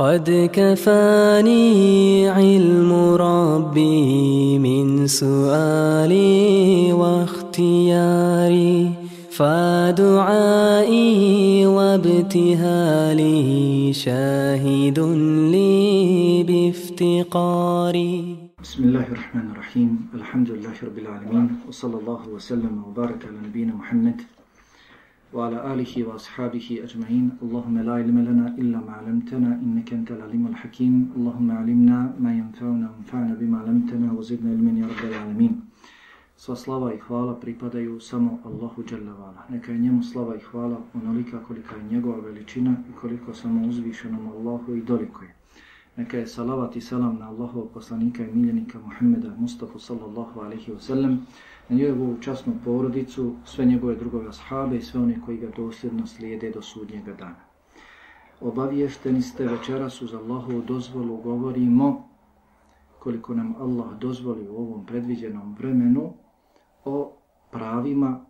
قد كفاني علم ربي من سؤالي واختياري فدعائي وابتهالي شاهد لي بافتقاري. بسم الله الرحمن الرحيم الحمد لله رب العالمين وصلى الله وسلم وبارك على نبينا محمد وعلى آله وأصحابه أجمعين اللهم لا علم لنا إلا ما علمتنا إنك أنت العليم الحكيم اللهم علمنا ما ينفعنا وانفعنا بما علمتنا وزدنا علما يا رب العالمين Sva slava i hvala pripadaju samo Allahu Jalla Vala. Neka je njemu slava i hvala onolika kolika je njegova veličina i koliko samo uzvišenom Allahu i doliko je. Neka je salavat i salam na Allahov poslanika i miljenika Muhammeda Mustafa sallallahu alaihi wa sallam, na njegovu časnu porodicu, sve njegove drugove ashabe i sve one koji ga dosljedno slijede do sudnjega dana. Obaviješteni ste večeras uz Allahovu dozvolu govorimo koliko nam Allah dozvoli u ovom predviđenom vremenu o pravima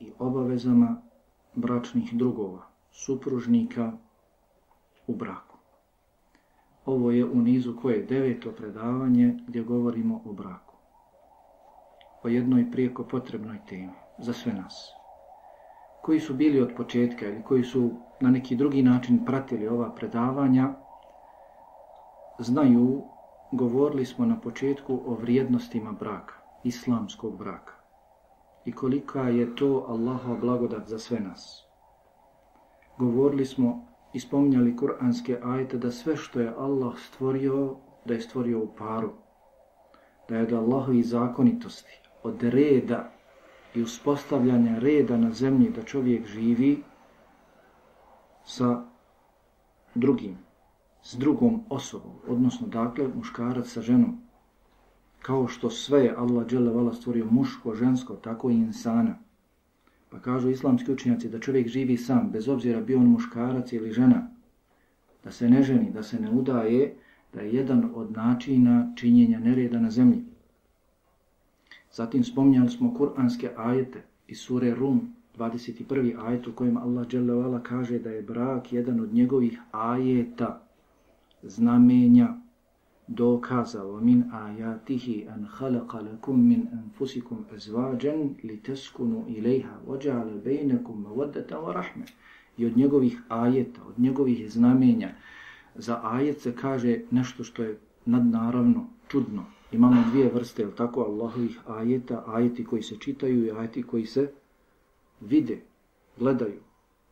i obavezama bračnih drugova, supružnika u braku. Ovo je u nizu koje je deveto predavanje gdje govorimo o braku o jednoj prijeko potrebnoj temi za sve nas. Koji su bili od početka ili koji su na neki drugi način pratili ova predavanja, znaju, govorili smo na početku o vrijednostima braka, islamskog braka. I kolika je to Allahova blagodat za sve nas. Govorili smo i spominjali kuranske ajete da sve što je Allah stvorio, da je stvorio u paru. Da je od Allahovi zakonitosti, od reda i uspostavljanja reda na zemlji da čovjek živi sa drugim, s drugom osobom, odnosno dakle muškarac sa ženom. Kao što sve je Allah dželevala stvorio muško, žensko, tako i insana. Pa kažu islamski učenjaci da čovjek živi sam, bez obzira bio on muškarac ili žena, da se ne ženi, da se ne udaje, da je jedan od načina činjenja nereda na zemlji. Zatim spominjali smo kuranske ajete iz sure Rum, 21. ajet u kojem Allah dželle kaže da je brak jedan od njegovih ajeta, znamenja, dokaza wa min ayatihi an khalaqa lakum min anfusikum azwajan litaskunu ilayha wa ja'ala bainakum mawaddatan wa rahma. I od njegovih ajeta, od njegovih znamenja za ajet se kaže nešto što je nadnaravno, čudno, imamo dvije vrste, jel tako, Allahovih ajeta, ajeti koji se čitaju i ajeti koji se vide, gledaju.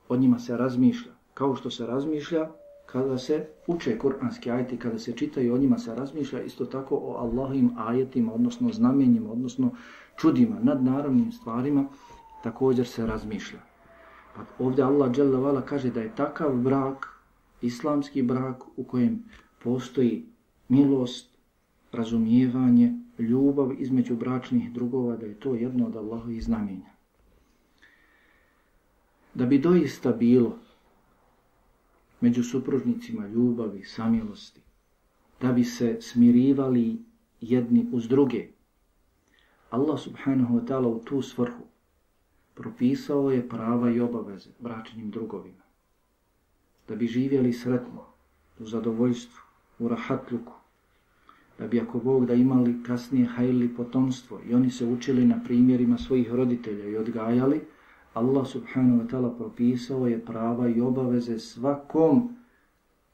O njima se razmišlja. Kao što se razmišlja kada se uče kuranski ajeti, kada se čitaju, o njima se razmišlja isto tako o Allahovim ajetima, odnosno znamenjima, odnosno čudima, nadnaravnim stvarima, također se razmišlja. Pa ovdje Allah dželle kaže da je takav brak, islamski brak u kojem postoji milost, razumijevanje, ljubav između bračnih drugova, da je to jedno od Allahovih znamenja. Da bi doista bilo među supružnicima ljubavi, samilosti, da bi se smirivali jedni uz druge, Allah subhanahu wa ta'ala u tu svrhu propisao je prava i obaveze bračnim drugovima. Da bi živjeli sretno, u zadovoljstvu, u rahatluku, da bi ako Bog da imali kasnije hajli potomstvo i oni se učili na primjerima svojih roditelja i odgajali, Allah subhanahu wa ta'ala propisao je prava i obaveze svakom,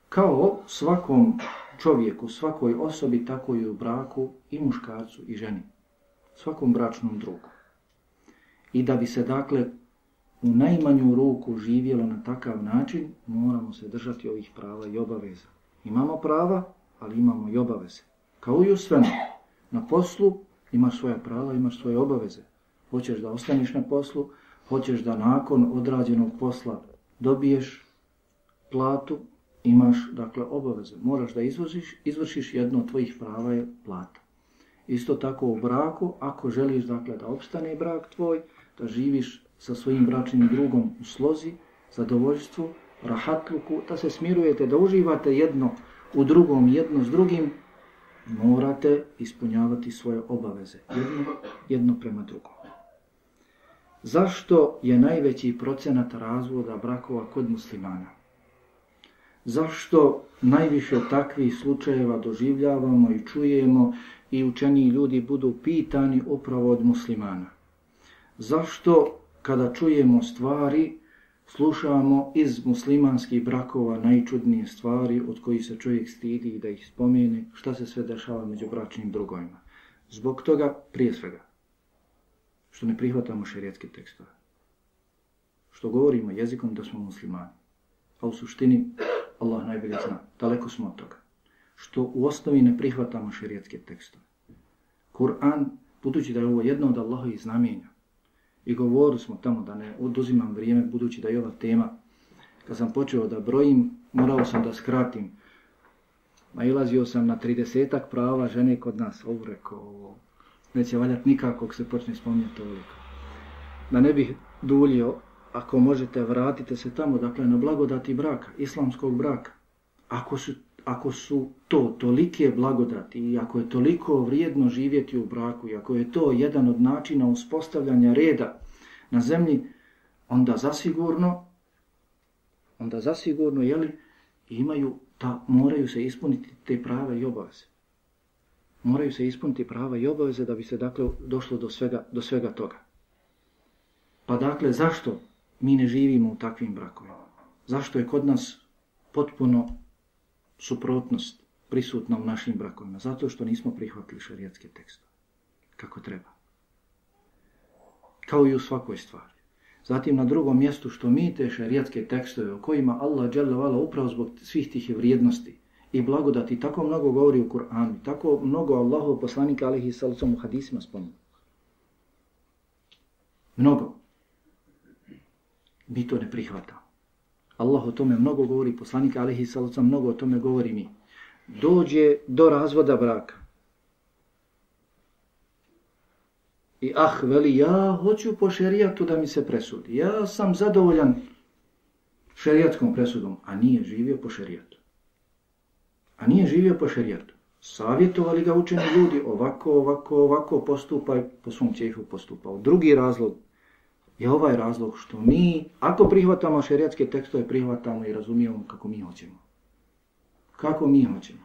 kao svakom čovjeku, svakoj osobi, tako i u braku i muškarcu i ženi, svakom bračnom drugu. I da bi se dakle u najmanju ruku živjelo na takav način, moramo se držati ovih prava i obaveza. Imamo prava, ali imamo i obaveze. Kao i u svemu. Na poslu imaš svoja prava, imaš svoje obaveze. Hoćeš da ostaniš na poslu, hoćeš da nakon odrađenog posla dobiješ platu, imaš dakle obaveze. Moraš da izvršiš, izvršiš jedno od tvojih prava je plata. Isto tako u braku, ako želiš dakle da opstane brak tvoj, da živiš sa svojim bračnim drugom u slozi, zadovoljstvu, rahatluku, da se smirujete, da uživate jedno u drugom, jedno s drugim, morate ispunjavati svoje obaveze, jedno, jedno prema drugom. Zašto je najveći procenat razvoda brakova kod muslimana? Zašto najviše takvih slučajeva doživljavamo i čujemo i učeni ljudi budu pitani upravo od muslimana? Zašto kada čujemo stvari, slušamo iz muslimanskih brakova najčudnije stvari od kojih se čovjek stidi da ih spomene, šta se sve dešava među bračnim drugojima? Zbog toga, prije svega, što ne prihvatamo šerijetske tekstove. Što govorimo jezikom da smo muslimani. A u suštini, Allah najbolje zna, daleko smo od toga. Što u osnovi ne prihvatamo šerijetske tekstove. Kur'an, budući da je ovo jedno od Allahovih znamenja, i govorili smo tamo da ne oduzimam vrijeme, budući da je ova tema, kad sam počeo da brojim, morao sam da skratim. Nailazio sam na 30 prava žene kod nas, ovo rekao, neće valjati nikako se počne spominjati toliko. Da ne bih duljio, ako možete, vratite se tamo, dakle, na blagodati braka, islamskog braka. Ako su, ako su to tolike blagodati i ako je toliko vrijedno živjeti u braku i ako je to jedan od načina uspostavljanja reda na zemlji, onda zasigurno, onda zasigurno, jeli, imaju, ta, moraju se ispuniti te prave i obaveze. Moraju se ispuniti prava i obaveze da bi se, dakle, došlo do svega, do svega toga. Pa dakle, zašto mi ne živimo u takvim brakovima. Zašto je kod nas potpuno suprotnost prisutna u našim brakovima? Zato što nismo prihvatili šarijatske tekstove. Kako treba. Kao i u svakoj stvari. Zatim na drugom mjestu što mi te šarijatske tekstove o kojima Allah dželevala upravo zbog svih tih vrijednosti i blagodati tako mnogo govori u Kur'anu, tako mnogo Allahov poslanika alihi salacom u hadisima spomenu. Mnogo mi to ne prihvatamo. Allah o tome mnogo govori, poslanik alihi salaca mnogo o tome govori mi. Dođe do razvoda braka. I ah, veli, ja hoću po šerijatu da mi se presudi. Ja sam zadovoljan šerijatskom presudom, a nije živio po šerijatu. A nije živio po šerijatu. Savjetovali ga učeni ljudi, ovako, ovako, ovako postupaj, po svom cijehu postupao. Drugi razlog, je ovaj razlog što mi, ako prihvatamo šerijatske tekstove, prihvatamo i razumijemo kako mi hoćemo. Kako mi hoćemo.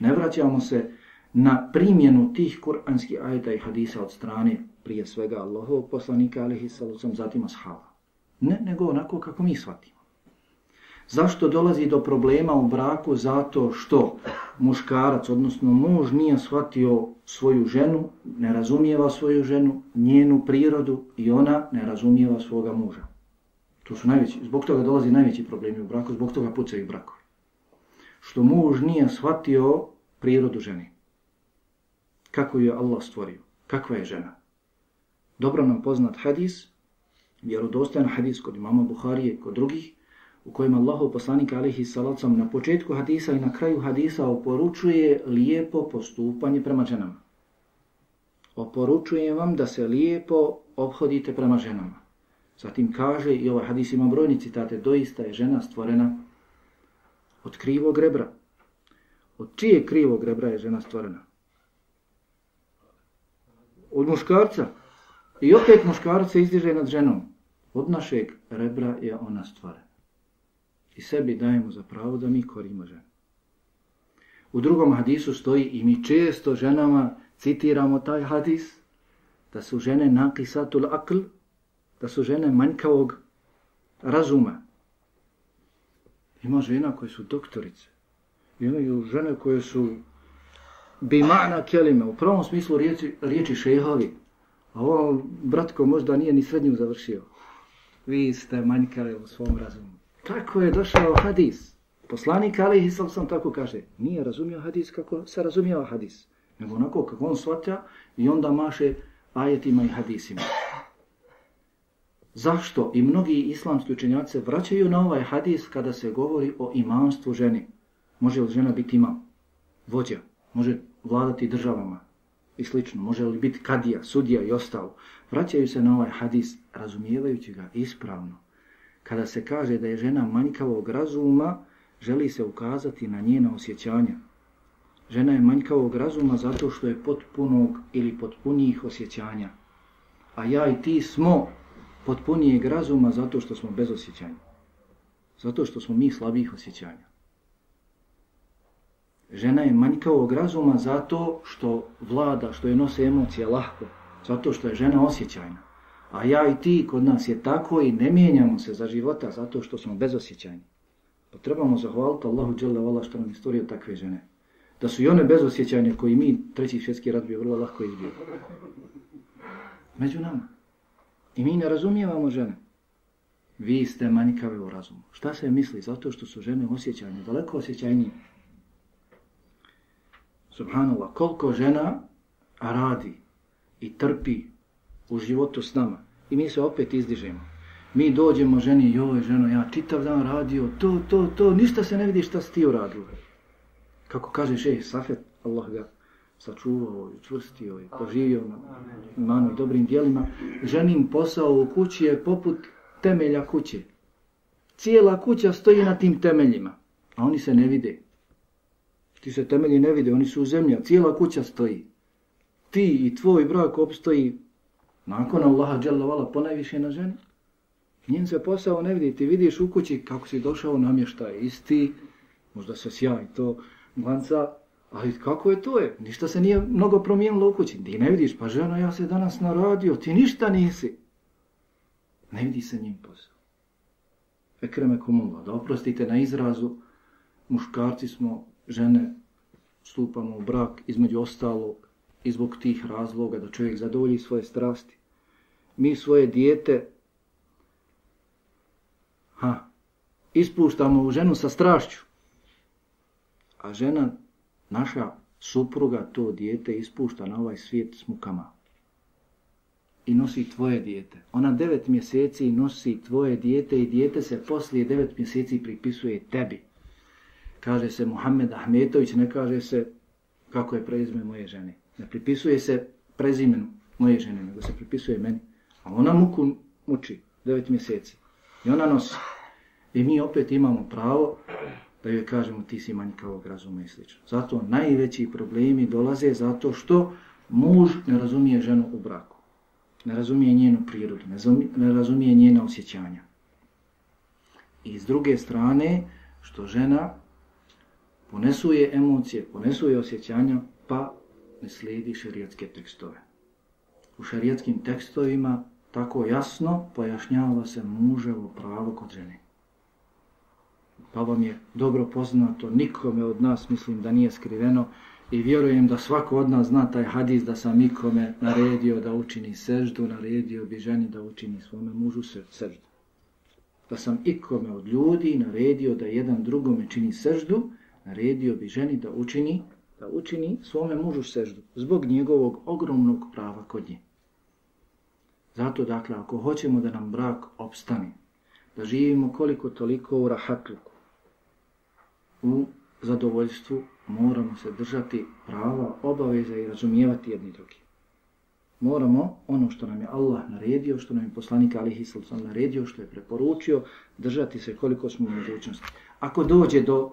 Ne vraćamo se na primjenu tih kuranskih ajeta i hadisa od strane prije svega Allahovog poslanika, alihi salucam, zatim ashaba. Ne, nego onako kako mi shvatimo. Zašto dolazi do problema u braku? Zato što muškarac, odnosno muž, nije shvatio svoju ženu, ne razumijeva svoju ženu, njenu prirodu i ona ne razumijeva svoga muža. To su najveći, zbog toga dolazi najveći problemi u braku, zbog toga pucaju brakovi. Što muž nije shvatio prirodu žene. Kako je Allah stvorio? Kakva je žena? Dobro nam poznat hadis, vjerodostajan hadis kod imama Buharije, kod drugih, u kojem Allahu poslanik alihi salacom na početku hadisa i na kraju hadisa oporučuje lijepo postupanje prema ženama. Oporučujem vam da se lijepo obhodite prema ženama. Zatim kaže, i ovaj hadis ima brojni citate, doista je žena stvorena od krivog rebra. Od čije krivog rebra je žena stvorena? Od muškarca. I opet muškarca izdiže nad ženom. Od našeg rebra je ona stvorena i sebi dajemo za pravo da mi korimo ženu. U drugom hadisu stoji i mi često ženama citiramo taj hadis da su žene nakisatul akl, da su žene manjkavog razuma. Ima žena koje su doktorice, imaju žene koje su bimana kelime, u prvom smislu riječi, riječi šehovi, a ovo bratko možda nije ni srednju završio. Vi ste manjkali u svom razumu. Tako je došao hadis. Poslanik Ali Islam sam tako kaže. Nije razumio hadis kako se razumio hadis. Nego onako kako on shvatja i onda maše ajetima i hadisima. Zašto? I mnogi islamski učenjaci vraćaju na ovaj hadis kada se govori o imamstvu ženi. Može li žena biti imam? Vođa. Može vladati državama i slično. Može li biti kadija, sudija i ostalo. Vraćaju se na ovaj hadis razumijevajući ga ispravno kada se kaže da je žena manjkavog razuma, želi se ukazati na njena osjećanja. Žena je manjkavog razuma zato što je potpunog ili potpunijih osjećanja. A ja i ti smo potpunijeg razuma zato što smo bez osjećanja. Zato što smo mi slabih osjećanja. Žena je manjkavog razuma zato što vlada, što je nose emocije lahko. Zato što je žena osjećajna. A ja i ti kod nas je tako i ne mijenjamo se za života zato što smo bezosjećajni. Pa trebamo zahvaliti Allahu Đele Vala što nam je stvorio takve žene. Da su i one bezosjećajne koji mi treći svjetski rat bi vrlo lahko izbio. Među nama. I mi ne razumijevamo žene. Vi ste manjkave u razumu. Šta se misli? Zato što su žene osjećajne, daleko osjećajnije. Subhanallah, koliko žena radi i trpi u životu s nama. I mi se opet izdižemo. Mi dođemo ženi, joj ženo, ja čitav dan radio, to, to, to, ništa se ne vidi šta si ti uradio. Kako kaže šehi Safet, Allah ga sačuvao i čvrstio i poživio na manu dobrim dijelima. Ženin posao u kući je poput temelja kuće. Cijela kuća stoji na tim temeljima, a oni se ne vide. Ti se temelji ne vide, oni su u zemlji, a cijela kuća stoji. Ti i tvoj brak opstoji nakon Allaha dželavala ponajviše na ženi. Njen se posao ne vidi, ti vidiš u kući kako si došao namještaj, isti, možda se sjaj to glanca, ali kako je to je? Ništa se nije mnogo promijenilo u kući. Ti ne vidiš, pa žena, ja se danas naradio, ti ništa nisi. Ne vidi se njim posao. Ekreme kumula, da oprostite na izrazu, muškarci smo, žene, stupamo u brak između ostalog i zbog tih razloga da čovjek zadovolji svoje strasti. Mi svoje dijete ha, ispuštamo u ženu sa strašću, a žena, naša supruga, to dijete ispušta na ovaj svijet s mukama i nosi tvoje dijete. Ona devet mjeseci nosi tvoje dijete i dijete se poslije devet mjeseci pripisuje tebi. Kaže se Muhammed Ahmetović, ne kaže se kako je prezime moje žene. Ne pripisuje se prezimenu moje žene, nego se pripisuje meni. A ona muku muči devet mjeseci. I ona nosi. I mi opet imamo pravo da joj kažemo ti si manjkavog razuma i slično. Zato najveći problemi dolaze zato što muž ne razumije ženu u braku ne razumije njenu prirodu, ne, razumije, ne razumije njena osjećanja. I s druge strane, što žena ponesuje emocije, ponesuje osjećanja, pa ne slijedi šarijatske tekstove. U šarijatskim tekstovima tako jasno pojašnjava se muževo pravo kod žene. Pa vam je dobro poznato, nikome od nas mislim da nije skriveno, I vjerujem da svako od nas zna taj hadis da sam ikome naredio da učini seždu, naredio bi ženi da učini svome mužu seždu. Da sam ikome od ljudi naredio da jedan drugome čini seždu, naredio bi ženi da učini da učini svome mužu seždu zbog njegovog ogromnog prava kod nje. Zato, dakle, ako hoćemo da nam brak opstane, da živimo koliko toliko u rahatluku, u zadovoljstvu, moramo se držati prava, obaveza i razumijevati jedni drugi. Moramo ono što nam je Allah naredio, što nam je poslanik Alihi Salcan naredio, što je preporučio, držati se koliko smo u mogućnosti. Ako dođe do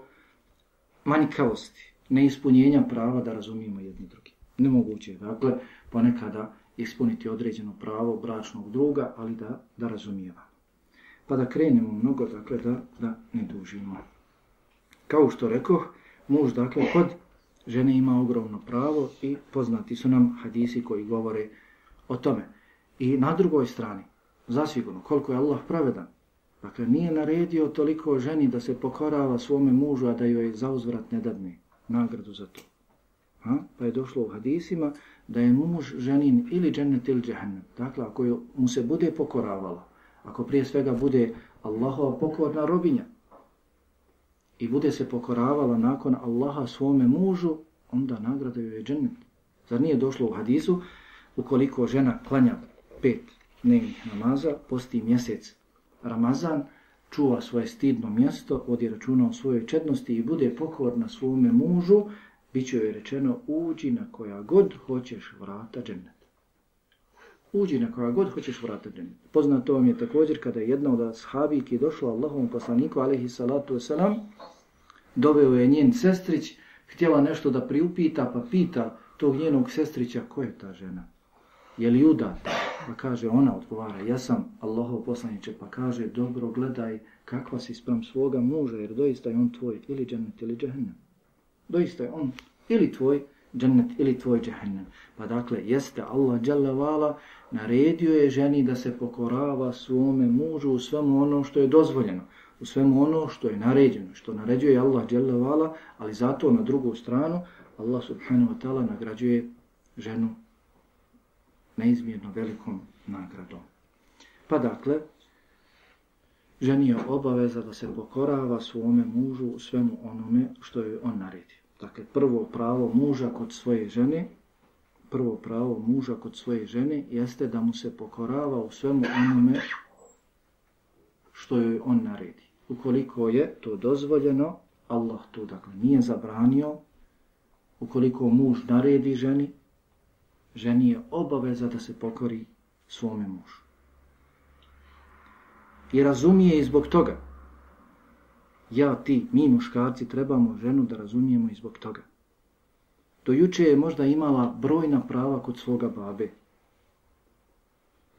manjkavosti, neispunjenja prava da razumijemo jedni drugi. Nemoguće je, dakle, ponekada ispuniti određeno pravo bračnog druga, ali da, da razumijeva. Pa da krenemo mnogo, dakle, da, da ne dužimo. Kao što rekao, muž, dakle, kod žene ima ogromno pravo i poznati su nam hadisi koji govore o tome. I na drugoj strani, zasigurno, koliko je Allah pravedan, dakle, nije naredio toliko ženi da se pokorava svome mužu, a da joj za uzvrat ne dadne nagradu za to. Ha? Pa je došlo u hadisima da je muž ženin ili džennet ili džehennem. Dakle, ako mu se bude pokoravala, ako prije svega bude Allahova pokorna robinja, i bude se pokoravala nakon Allaha svome mužu, onda nagrada joj je džennet. Zar nije došlo u hadisu, ukoliko žena klanja pet dnevnih namaza, posti mjesec Ramazan, čuva svoje stidno mjesto, vodi računa o svojoj četnosti i bude pokorna svome mužu, bit će joj rečeno, uđi na koja god hoćeš vrata džennet. Uđi na koja god hoćeš vrata džennet. Poznato vam je također kada je jedna od ashabiki došla Allahom poslaniku, alaihi salatu wasalam, doveo je njen sestrić, htjela nešto da priupita, pa pita tog njenog sestrića, ko je ta žena? Je li udata? Pa kaže, ona odgovara, ja sam Allahov poslaniče, pa kaže, dobro gledaj kakva si sprem svoga muža, jer doista je on tvoj ili džennet ili džehennem. Doista je on ili tvoj džennet ili tvoj džehennem. Pa dakle, jeste Allah dželevala naredio je ženi da se pokorava svome mužu u svemu ono što je dozvoljeno, u svemu ono što je naređeno, što naređuje Allah dželevala, ali zato na drugu stranu Allah subhanahu wa ta'ala nagrađuje ženu neizmjerno velikom nagradom. Pa dakle, ženi je obaveza da se pokorava svome mužu svemu onome što je on naredio. Dakle, prvo pravo muža kod svoje žene, prvo pravo muža kod svoje žene jeste da mu se pokorava u svemu onome što joj on naredi. Ukoliko je to dozvoljeno, Allah to dakle nije zabranio, ukoliko muž naredi ženi, ženi je obaveza da se pokori svome mužu. I razumije i zbog toga. Ja, ti, mi muškarci trebamo ženu da razumijemo i zbog toga. Dojuče je možda imala brojna prava kod svoga babe.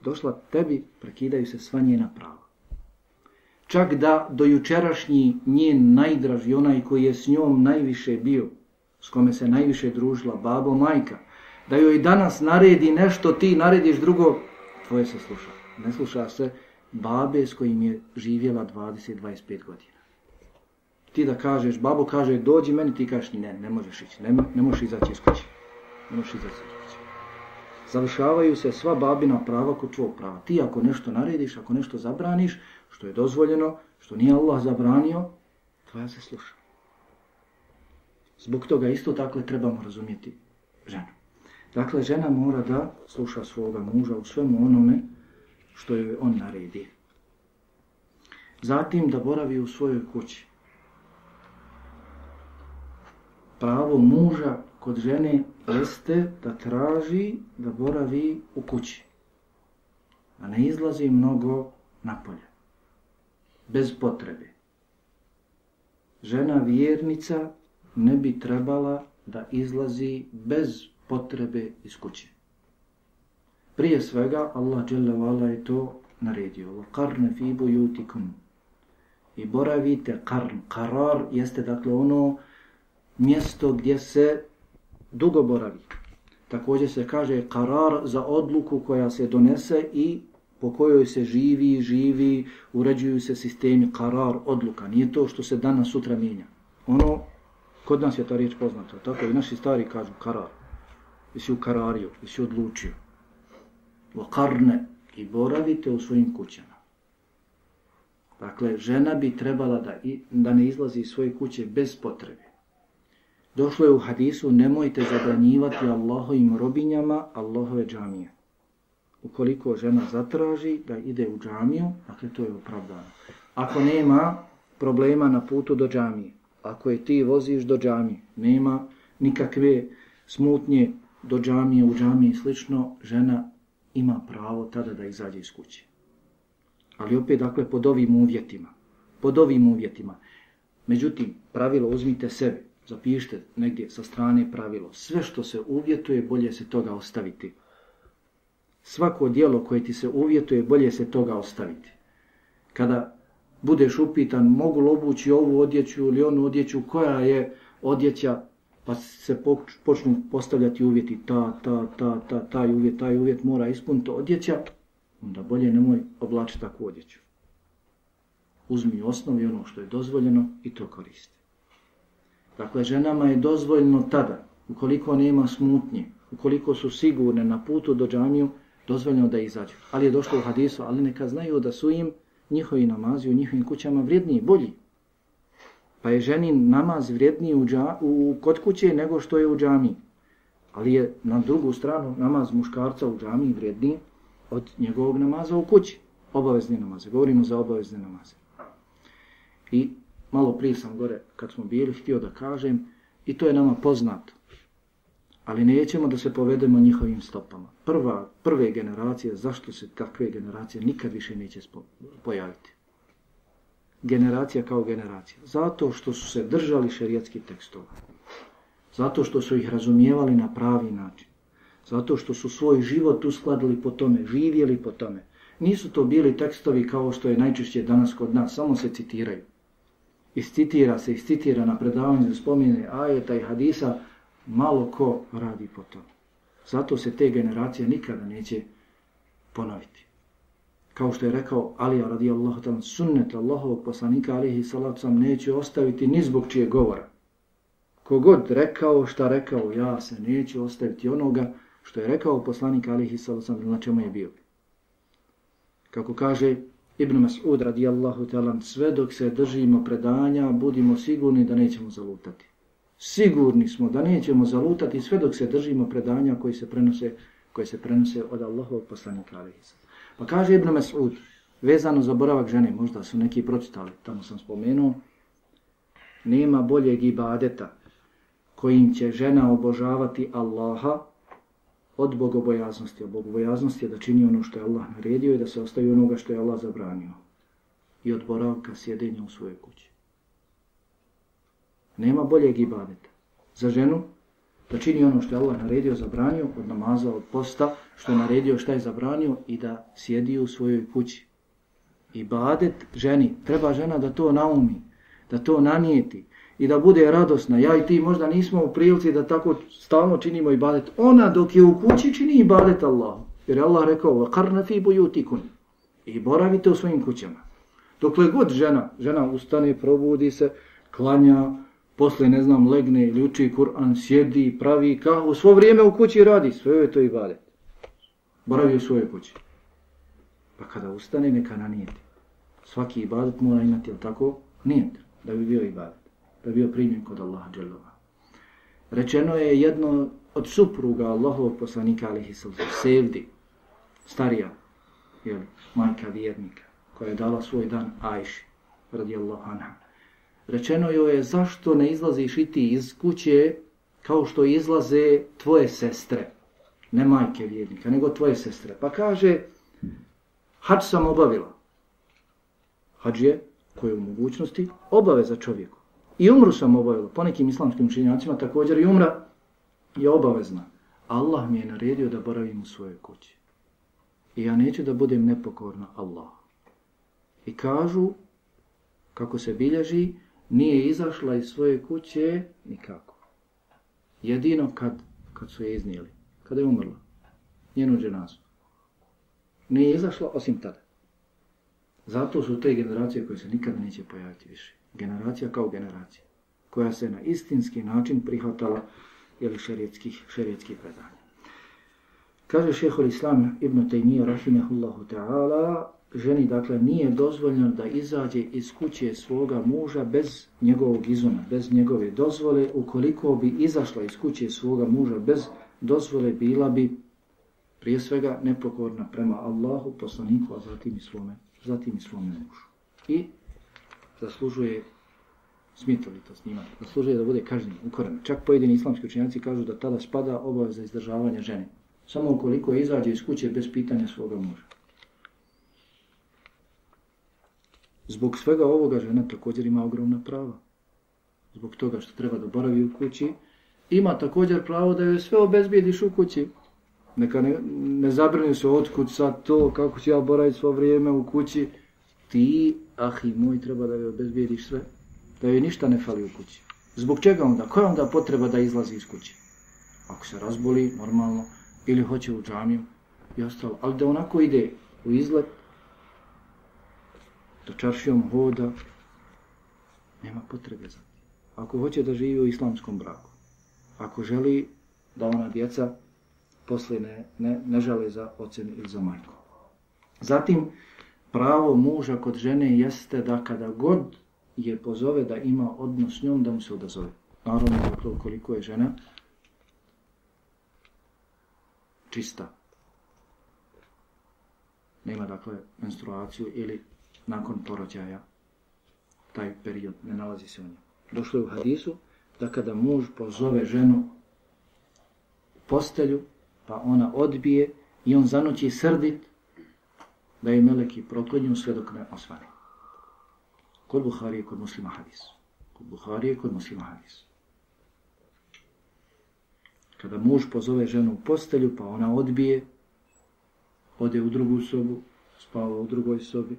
Došla tebi, prekidaju se sva njena prava. Čak da dojučerašnji njen najdraži, onaj koji je s njom najviše bio, s kome se najviše družila, babo, majka, da joj danas naredi nešto, ti narediš drugo, tvoje se sluša. Ne sluša se babe s kojim je živjela 20-25 godina. Ti da kažeš, babo kaže, dođi meni, ti kažeš, ne, ne možeš ići, ne, ne možeš izaći iz kuće. Ne možeš izaći iz kuće. Završavaju se sva babina prava kod tvojeg prava. Ti ako nešto narediš, ako nešto zabraniš, što je dozvoljeno, što nije Allah zabranio, tvoja se sluša. Zbog toga isto tako trebamo razumjeti ženu. Dakle, žena mora da sluša svoga muža u svemu onome što joj on naredi. Zatim da boravi u svojoj kući. Pravo muža kod žene jeste da traži da boravi u kući. A ne izlazi mnogo napolje. Bez potrebe. Žena vjernica ne bi trebala da izlazi bez potrebe iz kuće. Prije svega Allah dželle vala je to naredio. Qarn fi buyutikum. I boravite qarn. Qarar jeste dakle ono mjesto gdje se dugo boravi. Također se kaže qarar za odluku koja se donese i po kojoj se živi, živi, uređuju se sistemi qarar, odluka. Nije to što se danas sutra mijenja. Ono, kod nas je ta riječ poznata. Tako i naši stari kažu qarar jesi ukarario, jesi odlučio. Vokarne i boravite u svojim kućama. Dakle, žena bi trebala da, da ne izlazi iz svoje kuće bez potrebe. Došlo je u hadisu, nemojte zabranjivati Allahovim robinjama Allahove džamije. Ukoliko žena zatraži da ide u džamiju, dakle to je opravdano. Ako nema problema na putu do džamije, ako je ti voziš do džamije, nema nikakve smutnje do džamije, u džamiji slično, žena ima pravo tada da izađe iz kuće. Ali opet, dakle, pod ovim uvjetima. Pod ovim uvjetima. Međutim, pravilo uzmite sebi, zapišite negdje sa strane pravilo. Sve što se uvjetuje, bolje se toga ostaviti. Svako dijelo koje ti se uvjetuje, bolje se toga ostaviti. Kada budeš upitan, mogu li obući ovu odjeću ili onu odjeću, koja je odjeća pa se počnu postavljati uvjeti ta, ta, ta, ta, taj uvjet, taj uvjet mora ispuniti odjeća, onda bolje nemoj oblačiti takvu odjeću. Uzmi osnovi ono što je dozvoljeno i to koristi. Dakle, ženama je dozvoljeno tada, ukoliko nema smutnje, ukoliko su sigurne na putu do džamiju, dozvoljeno da izađu. Ali je došlo u hadisu, ali neka znaju da su im njihovi namazi u njihovim kućama vrijedniji, bolji, pa je ženin namaz vrijedniji u, dža, u kod kuće nego što je u džami. Ali je na drugu stranu namaz muškarca u džami vrijedniji od njegovog namaza u kući. Obavezni namaze. Govorimo za obavezne namaze. I malo prije sam gore, kad smo bili, htio da kažem, i to je nama poznato. Ali nećemo da se povedemo njihovim stopama. Prva, prve generacije, zašto se takve generacije nikad više neće pojaviti? Generacija kao generacija. Zato što su se držali šerijatskih tekstova. Zato što su ih razumijevali na pravi način. Zato što su svoj život uskladili po tome, živjeli po tome. Nisu to bili tekstovi kao što je najčešće danas kod nas, samo se citiraju. Iscitira se, iscitira na predavanju spomine ajeta i hadisa, malo ko radi po tome. Zato se te generacije nikada neće ponoviti. Kao što je rekao Alija radijallahu ta'ala, sunnet Allahovog poslanika alihi salatu sam neće ostaviti ni zbog čije govora. Kogod rekao šta rekao, ja se neću ostaviti onoga što je rekao poslanik alihi salatu sam na čemu je bio. Kako kaže Ibn Mas'ud radijallahu ta'ala, sve dok se držimo predanja, budimo sigurni da nećemo zalutati. Sigurni smo da nećemo zalutati sve dok se držimo predanja koji se prenose, koje se prenose od Allahovog poslanika alihi salatu. Pa kaže Ibn Mas'ud, vezano za boravak žene, možda su neki pročitali, tamo sam spomenuo, nema boljeg ibadeta kojim će žena obožavati Allaha od bogobojaznosti. A bogobojaznosti je da čini ono što je Allah naredio i da se ostavi onoga što je Allah zabranio. I od boravka sjedenja u svojoj kući. Nema boljeg ibadeta za ženu da čini ono što je Allah naredio, zabranio od namaza, od posta, što je naredio, šta je zabranio i da sjedi u svojoj kući. Ibadet ženi, treba žena da to naumi, da to nanijeti, i da bude radosna. Ja i ti možda nismo u prilici da tako stalno činimo ibadet. Ona dok je u kući čini ibadet Allah. Jer je Allah rekao, وَقَرْنَ فِي بُيُوتِكُنْ I boravite u svojim kućama. Dokle god žena, žena ustane, probudi se, klanja, posle, ne znam, legne ili uči Kur'an, sjedi, pravi kahu, svo vrijeme u kući radi, sve je to ibadet. Boravi u svojoj kući. Pa kada ustane, neka nanijeti. Svaki ibadet mora imati, jel tako? Nijet, da bi bio ibadet da bio primjen kod Allaha dželova. Rečeno je jedno od supruga Allahovog poslanika alihi sallam, Sevdi, starija, jel, majka vjernika, koja je dala svoj dan Ajši, radijallahu anha. Rečeno joj je zašto ne izlaziš i ti iz kuće kao što izlaze tvoje sestre, ne majke vjernika, nego tvoje sestre. Pa kaže, hač sam obavila. Hač je, koje u mogućnosti, obaveza čovjeku. I umru sam obavila. Po nekim islamskim učenjacima također i umra je obavezna. Allah mi je naredio da boravim u svojoj kući. I ja neću da budem nepokorna Allah. I kažu, kako se bilježi, nije izašla iz svoje kuće nikako. Jedino kad, kad su je iznijeli. Kada je umrla. Njenu dženazu. Nije izašla osim tada. Zato su te generacije koje se nikad neće pojaviti više generacija kao generacija, koja se na istinski način prihvatala ili šerijetskih, šerijetskih predanja. Kaže šehol Islam ibn Taymiyyah rahimahullahu ta'ala, ženi dakle nije dozvoljeno da izađe iz kuće svoga muža bez njegovog izuna, bez njegove dozvole. Ukoliko bi izašla iz kuće svoga muža bez dozvole, bila bi prije svega nepokorna prema Allahu, poslaniku, a zatim i svome, zatim i svome mužu. I zaslužuje smijete li to snimati, zaslužuje da bude kažnjen, ukoren. Čak pojedini islamski učenjaci kažu da tada spada obaveza izdržavanja žene. Samo ukoliko izađe iz kuće bez pitanja svoga muža. Zbog svega ovoga žena također ima ogromna prava. Zbog toga što treba da boravi u kući, ima također pravo da joj sve obezbijediš u kući. Neka ne, ne zabrani se otkud sad to, kako ću ja boraviti svo vrijeme u kući. Ti, ah i moj, treba da joj obezbijediš sve da joj ništa ne fali u kući. Zbog čega onda? Koja onda potreba da izlazi iz kuće? Ako se razboli, normalno, ili hoće u džamiju i ostalo. Ali da onako ide u izlet, da čaršijom hoda, nema potrebe za to. Ako hoće da živi u islamskom braku, ako želi da ona djeca posle ne, ne, ne žele za ocen ili za majku. Zatim, pravo muža kod žene jeste da kada god je pozove da ima odnos s njom, da mu se odazove. Naravno, dakle, koliko je žena čista. Nema, dakle, menstruaciju ili nakon porođaja taj period ne nalazi se u njoj. Došlo je u hadisu da kada muž pozove ženu u postelju, pa ona odbije i on zanoći srdit, da je meleki proklinju sve dok ne osvane. Kod Buharije, kod muslima hadis. Kod Buharije, kod muslima hadis. Kada muž pozove ženu u postelju, pa ona odbije, ode u drugu sobu, spava u drugoj sobi,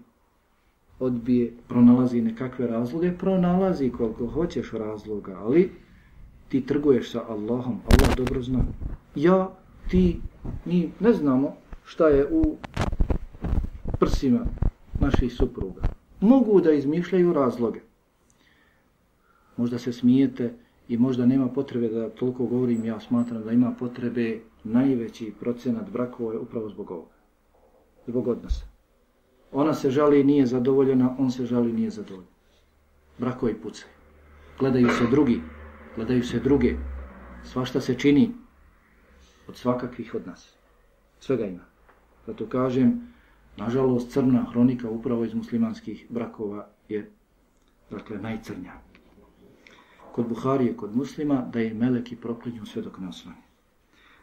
odbije, pronalazi nekakve razloge, pronalazi koliko hoćeš razloga, ali ti trguješ sa Allahom, Allah dobro zna. Ja, ti, mi ne znamo šta je u prsima naših supruga. Mogu da izmišljaju razloge. Možda se smijete i možda nema potrebe da toliko govorim, ja smatram da ima potrebe najveći procenat brakova je upravo zbog ovoga. Zbog odnosa. Ona se žali nije zadovoljena, on se žali nije zadovoljen. Brakovi pucaju. Gledaju se drugi, gledaju se druge. Svašta se čini od svakakvih od nas. Svega ima. Zato kažem, nažalost, crna hronika upravo iz muslimanskih brakova je dakle, najcrnja. Kod Buharije, kod muslima, da je meleki proklinju sve dok ne osvani.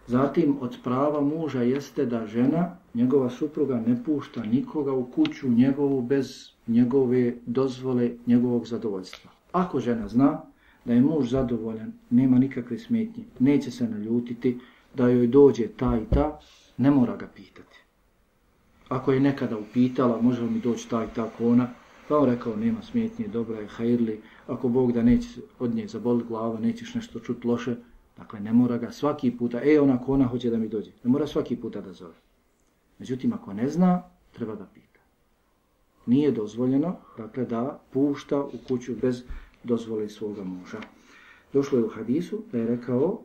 Zatim, od prava muža jeste da žena, njegova supruga, ne pušta nikoga u kuću njegovu bez njegove dozvole, njegovog zadovoljstva. Ako žena zna da je muž zadovoljan, nema nikakve smetnje, neće se naljutiti, da joj dođe ta i ta, ne mora ga pitati. Ako je nekada upitala, može li mi doći ta i ta kona, pa on rekao, nema smetnje, dobra je, hajrli, ako Bog da neće od nje zaboli glava, nećeš nešto čut loše, dakle ne mora ga svaki puta, e ona hoće da mi dođe, ne mora svaki puta da zove. Međutim, ako ne zna, treba da pita. Nije dozvoljeno, dakle, da pušta u kuću bez dozvole svoga muža. Došlo je u hadisu da je rekao,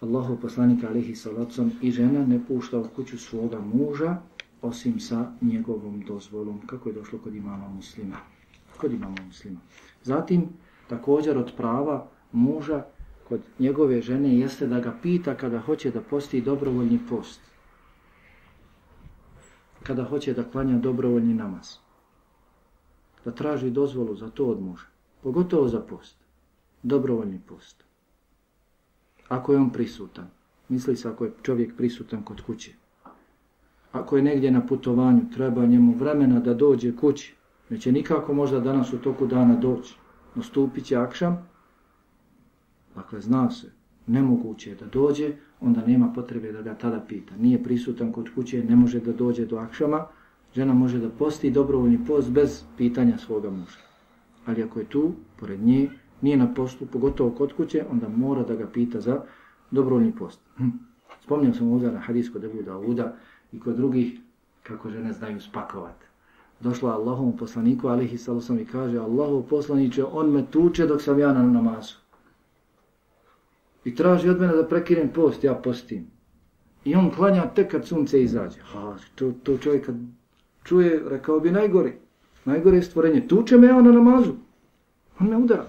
Allahu poslanika alihi salacom i žena ne pušta u kuću svoga muža osim sa njegovom dozvolom, kako je došlo kod imama muslima. Kod imama muslima. Zatim, također od prava muža kod njegove žene jeste da ga pita kada hoće da posti dobrovoljni post. Kada hoće da klanja dobrovoljni namaz. Da traži dozvolu za to od muža. Pogotovo za post. Dobrovoljni post ako je on prisutan. Misli se ako je čovjek prisutan kod kuće. Ako je negdje na putovanju, treba njemu vremena da dođe kući. Neće nikako možda danas u toku dana doći. Nastupit će akšam. Dakle, zna se, nemoguće je da dođe, onda nema potrebe da ga tada pita. Nije prisutan kod kuće, ne može da dođe do akšama. Žena može da posti dobrovoljni post bez pitanja svoga muža. Ali ako je tu, pored nje, nije na postu, pogotovo kod kuće, onda mora da ga pita za dobrovoljni post. Hm. Spomnio sam ovdje na hadijsko debu Dauda i kod drugih kako žene znaju spakovati. Došla Allahom poslaniku, alihi salusom, i kaže Allahov poslaniće, on me tuče dok sam ja na namazu. I traži od mene da prekinem post, ja postim. I on klanja tek kad sunce izađe. Ha, to, to čovjek kad čuje, rekao bi najgori. Najgore stvorenje. Tuče me ja na namazu. On me udara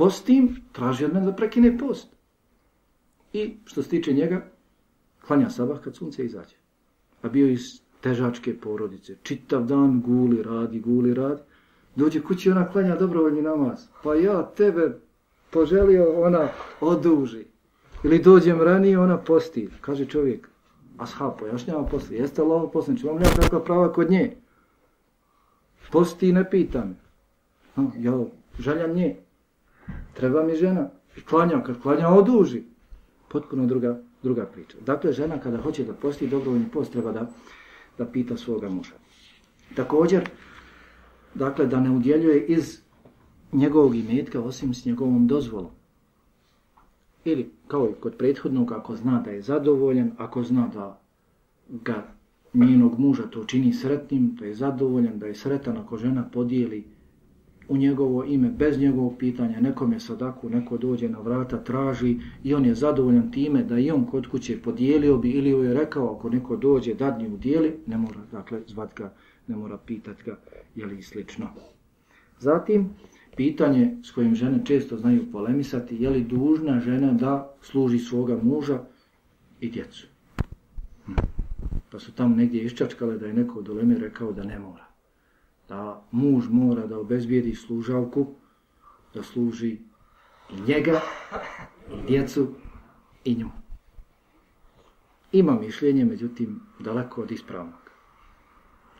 postim, traži od mene da prekine post. I što se tiče njega, klanja sabah kad sunce izađe. A bio iz težačke porodice, čitav dan guli radi, guli radi. Dođe kući ona klanja dobrovoljni namaz. Pa ja tebe poželio ona oduži. Ili dođem ranije ona posti. Kaže čovjek, ashab pojašnjava posli. Jeste Allah posli, ću vam nema takva prava kod nje. Posti ne pita me. Ja željam nje. Treba mi žena. I klanja, kad klanja, oduži. Potpuno druga, druga priča. Dakle, žena kada hoće da posti dobrovoljni post, treba da, da pita svoga muža. Također, dakle, da ne udjeljuje iz njegovog imetka, osim s njegovom dozvolom. Ili, kao i kod prethodnog, ako zna da je zadovoljen, ako zna da ga njenog muža to čini sretnim, da je zadovoljan, da je sretan ako žena podijeli u njegovo ime bez njegovog pitanja, nekom je sadaku, neko dođe na vrata, traži i on je zadovoljan time da i on kod kuće podijelio bi ili joj je rekao ako neko dođe dadni u dijeli, ne mora dakle zvat ga, ne mora pitat ga je li slično. Zatim, pitanje s kojim žene često znaju polemisati, je li dužna žena da služi svoga muža i djecu. Hm. Pa su tamo negdje iščačkale da je neko od oleme rekao da ne mora da muž mora da obezbijedi služavku, da služi i njega, i djecu, i nju. Ima mišljenje, međutim, daleko od ispravnog.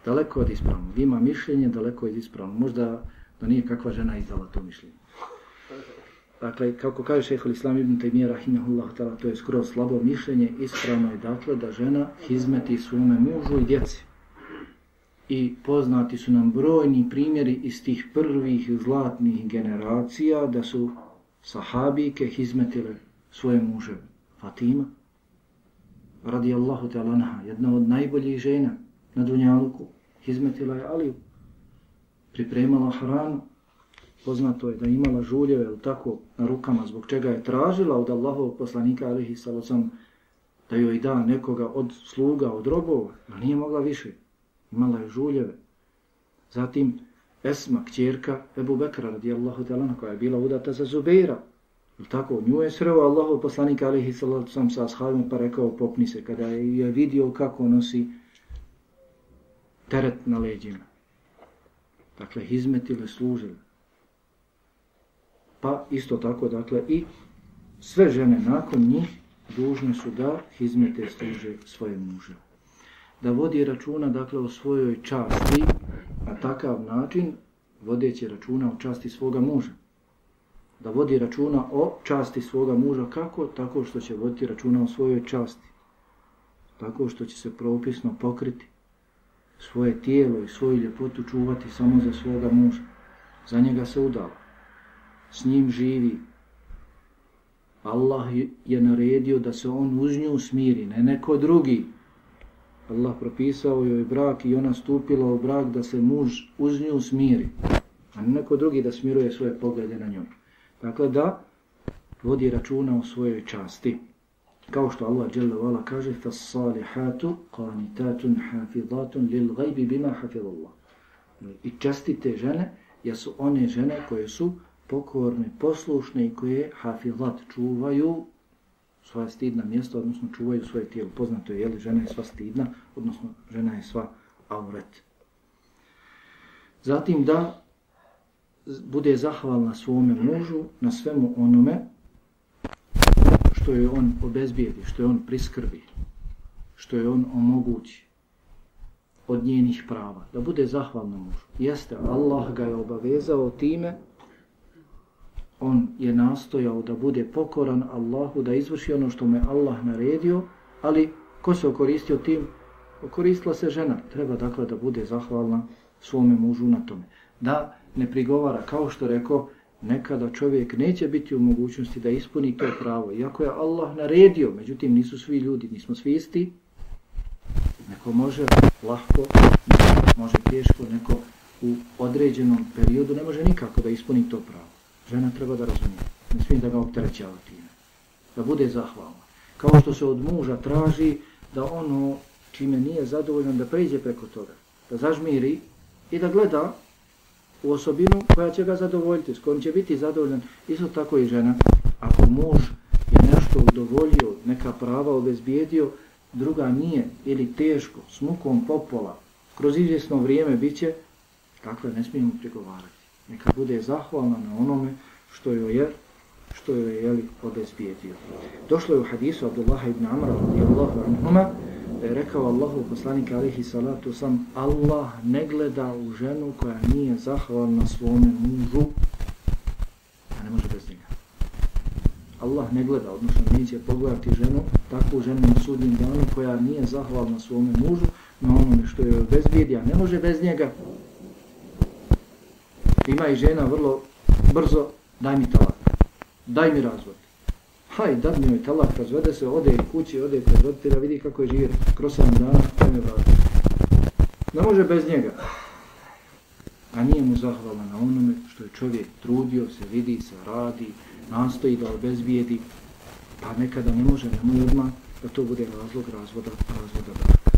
Daleko od ispravnog. Ima mišljenje, daleko od ispravnog. Možda da nije kakva žena izdala to mišljenje. dakle, kako kaže šehol Islam ibn Taymiyyah rahimahullah ta'ala, to je skoro slabo mišljenje, ispravno je dakle da žena hizmeti svome mužu i djeci. I poznati su nam brojni primjeri iz tih prvih zlatnih generacija da su sahabike hizmetile svoje muže. Fatima, radijallahu ta'ala anha, jedna od najboljih žena na Dunjaluku, hizmetila je Aliju, pripremala hranu, poznato je da imala žuljeve ili tako na rukama, zbog čega je tražila od Allahovog poslanika alihi salacom da joj da nekoga od sluga, od robova, a nije mogla više, imala je žuljeve. Zatim Esma, kćerka Ebu Bekra radijallahu ta'ala koja je bila udata za Zubeira, ili tako, nju je sreo Allahov poslanika alihi salacom sa ashabima pa rekao popni se kada je vidio kako nosi teret na leđima. Dakle, hizmetile, služile. Pa isto tako, dakle, i sve žene nakon njih dužne su da hizmete služe svoje muže. Da vodi računa, dakle, o svojoj časti na takav način, vodeći računa o časti svoga muža. Da vodi računa o časti svoga muža, kako? Tako što će voditi računa o svojoj časti. Tako što će se propisno pokriti svoje tijelo i svoju ljepotu čuvati samo za svoga muža. Za njega se udala. S njim živi. Allah je naredio da se on uz nju smiri, ne neko drugi. Allah propisao joj brak i ona stupila u brak da se muž uz nju smiri. A ne neko drugi da smiruje svoje poglede na njoj. Dakle, da vodi računa o svojoj časti kao što Allah dželle vala kaže "Fas-salihatu qanitatun hafizatun lil ghaibi bima hafizallah znači, i častite žene jesu one žene koje su pokorne, poslušne i koje hafizat čuvaju svoje stidna mjesta, odnosno čuvaju svoje tijelo. Poznato je, je li žena je sva stidna, odnosno žena je sva auret. Zatim da bude zahvalna svome mužu na svemu onome što je on obezbijedi, što je on priskrbi, što je on omogući od njenih prava, da bude zahvalna mužu. Jeste, Allah ga je obavezao time, on je nastojao da bude pokoran Allahu, da izvrši ono što me Allah naredio, ali ko se okoristio tim? Okoristila se žena. Treba dakle da bude zahvalna svome mužu na tome. Da ne prigovara, kao što rekao, nekada čovjek neće biti u mogućnosti da ispuni to pravo. Iako je Allah naredio, međutim nisu svi ljudi, nismo svi isti, neko može lahko, neko može teško, neko u određenom periodu ne može nikako da ispuni to pravo. Žena treba da razumije, ne smije da ga opterećava time, da bude zahvalna. Kao što se od muža traži da ono čime nije zadovoljan da pređe preko toga, da zažmiri i da gleda u osobinu koja će ga zadovoljiti, s kojom će biti zadovoljan, isto tako i žena. Ako muž je nešto udovoljio, neka prava obezbijedio, druga nije ili teško, s mukom popola, kroz izvjesno vrijeme bit će, takve ne smijemo prigovarati. Neka bude zahvalna na onome što joj je, što joj je jeli, obezbijedio. Došlo je u hadisu Abdullah ibn Amra, radijallahu anhuma, rekao Allahu poslanik alihi salatu sam Allah ne gleda u ženu koja nije zahvalna svome mužu. A ne može bez njega. Allah ne gleda, odnosno neće pogledati ženu, takvu ženu na sudnjem danu koja nije zahvalna svome mužu na onome što je bezbjedi, a ne može bez njega. Ima i žena vrlo brzo daj mi talak, daj mi razvod haj, da mi talak, razvede se, ode kući, ode kod roditelja, vidi kako je živio, kroz sam dana, kaj je vrati. Ne može bez njega. A nije mu zahvala na onome što je čovjek trudio, se vidi, se radi, nastoji da obezbijedi, pa nekada ne može, ne može odmah da to bude razlog razvoda, razvoda braka.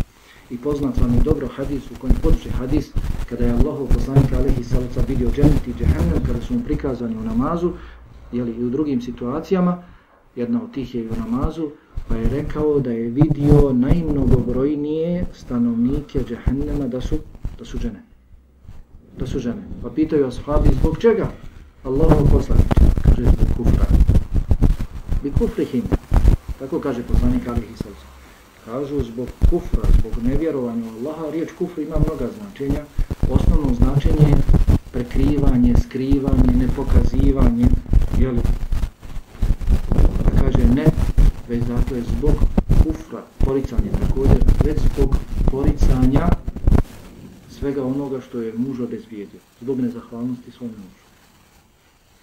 I poznat vam je dobro hadis u kojem poduče hadis kada je Allahov poslanik Alihi Salaca vidio dženeti i džehennem kada su mu prikazani u namazu jeli, i u drugim situacijama jedna od tih je u namazu, pa je rekao da je vidio najmnogobrojnije stanovnike džehennema da su, da su žene. Da su žene. Pa pitaju ashabi zbog čega? Allahu poslaniče, kaže zbog kufra. Bi kufri him. Tako kaže poslanik Alihi Salsa. Kažu zbog kufra, zbog nevjerovanja Allaha, riječ kufra ima mnoga značenja. Osnovno značenje je prekrivanje, skrivanje, nepokazivanje, jeli, ne, već dakle zbog kufra, poricanja također, već zbog poricanja svega onoga što je muž obezbijedio, zbog nezahvalnosti svom mužu.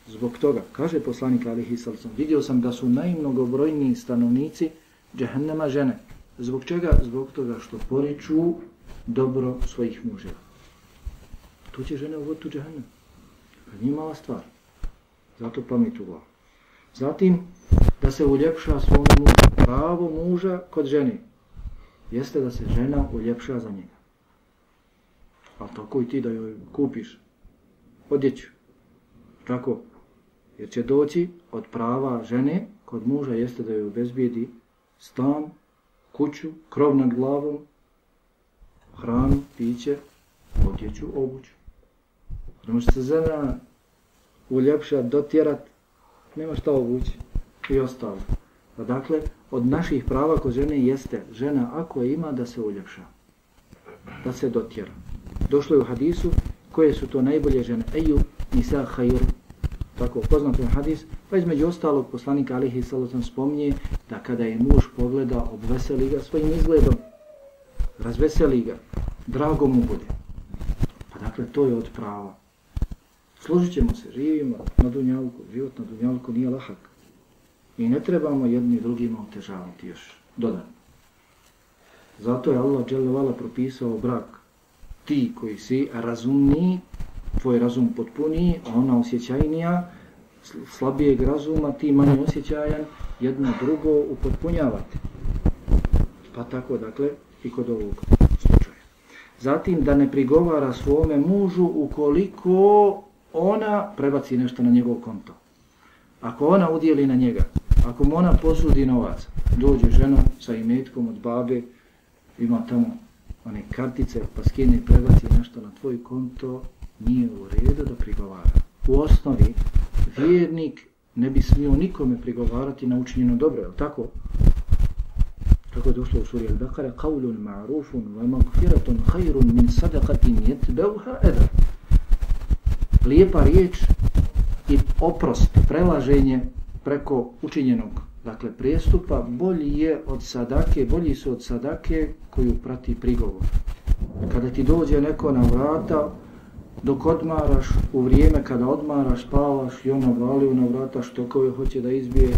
Zbog toga, kaže poslanik Alihi Salsom, vidio sam da su najmnogobrojniji stanovnici džehennema žene. Zbog čega? Zbog toga što poriču dobro svojih muževa. Tu će žene uvoditi u džehennem. Pa nije mala stvar. Zato pamet u glavu. Zatim, da se uljepša svom mužu. Pravo muža kod žene jeste da se žena uljepša za njega. Ali tako i ti da joj kupiš odjeću. Tako. Jer će doći od prava žene kod muža jeste da joj obezbijedi stan, kuću, krov nad glavom, hranu, piće, odjeću, obuću. Ono ne može se žena uljepšat, dotjerat, nema šta obući i ostalo. Pa dakle, od naših prava kod žene jeste žena ako je ima da se uljepša, da se dotjera. Došlo je u hadisu koje su to najbolje žene. Eju nisa hajur. Tako poznat je hadis. Pa između ostalog poslanika Alihi Salotan spominje da kada je muž pogleda obveseli ga svojim izgledom, razveseli ga, drago mu bude. Pa dakle, to je od prava. Služit ćemo se, živimo na dunjalku. Život na dunjalku nije lahak. I ne trebamo jedni drugima otežavati još dodatno. Zato je Allah dželevala propisao brak. Ti koji si razumni, tvoj razum potpuni, a ona osjećajnija, slabijeg razuma, ti manje osjećajan, jedno drugo upotpunjavati. Pa tako, dakle, i kod ovog slučaja. Zatim, da ne prigovara svome mužu ukoliko ona prebaci nešto na njegov konto. Ako ona udjeli na njega, ako mu ona posudi novac, dođe žena sa imetkom od babe, ima tamo one kartice, pa skine i prebaci nešto na tvoj konto, nije u redu da prigovara. U osnovi, vjernik ne bi smio nikome prigovarati na učinjeno dobro, je tako? Kako je došlo u suri Al-Baqara, قَوْلٌ مَعْرُوفٌ وَمَغْفِرَةٌ خَيْرٌ مِنْ صَدَقَةٍ يَتْبَوْهَا اَدَرٌ Lijepa riječ i oprost, prelaženje preko učinjenog dakle prijestupa bolji je od sadake, bolji su od sadake koju prati prigovor. Kada ti dođe neko na vrata, dok odmaraš, u vrijeme kada odmaraš, spavaš i ona vali na vrata što koje hoće da izbije,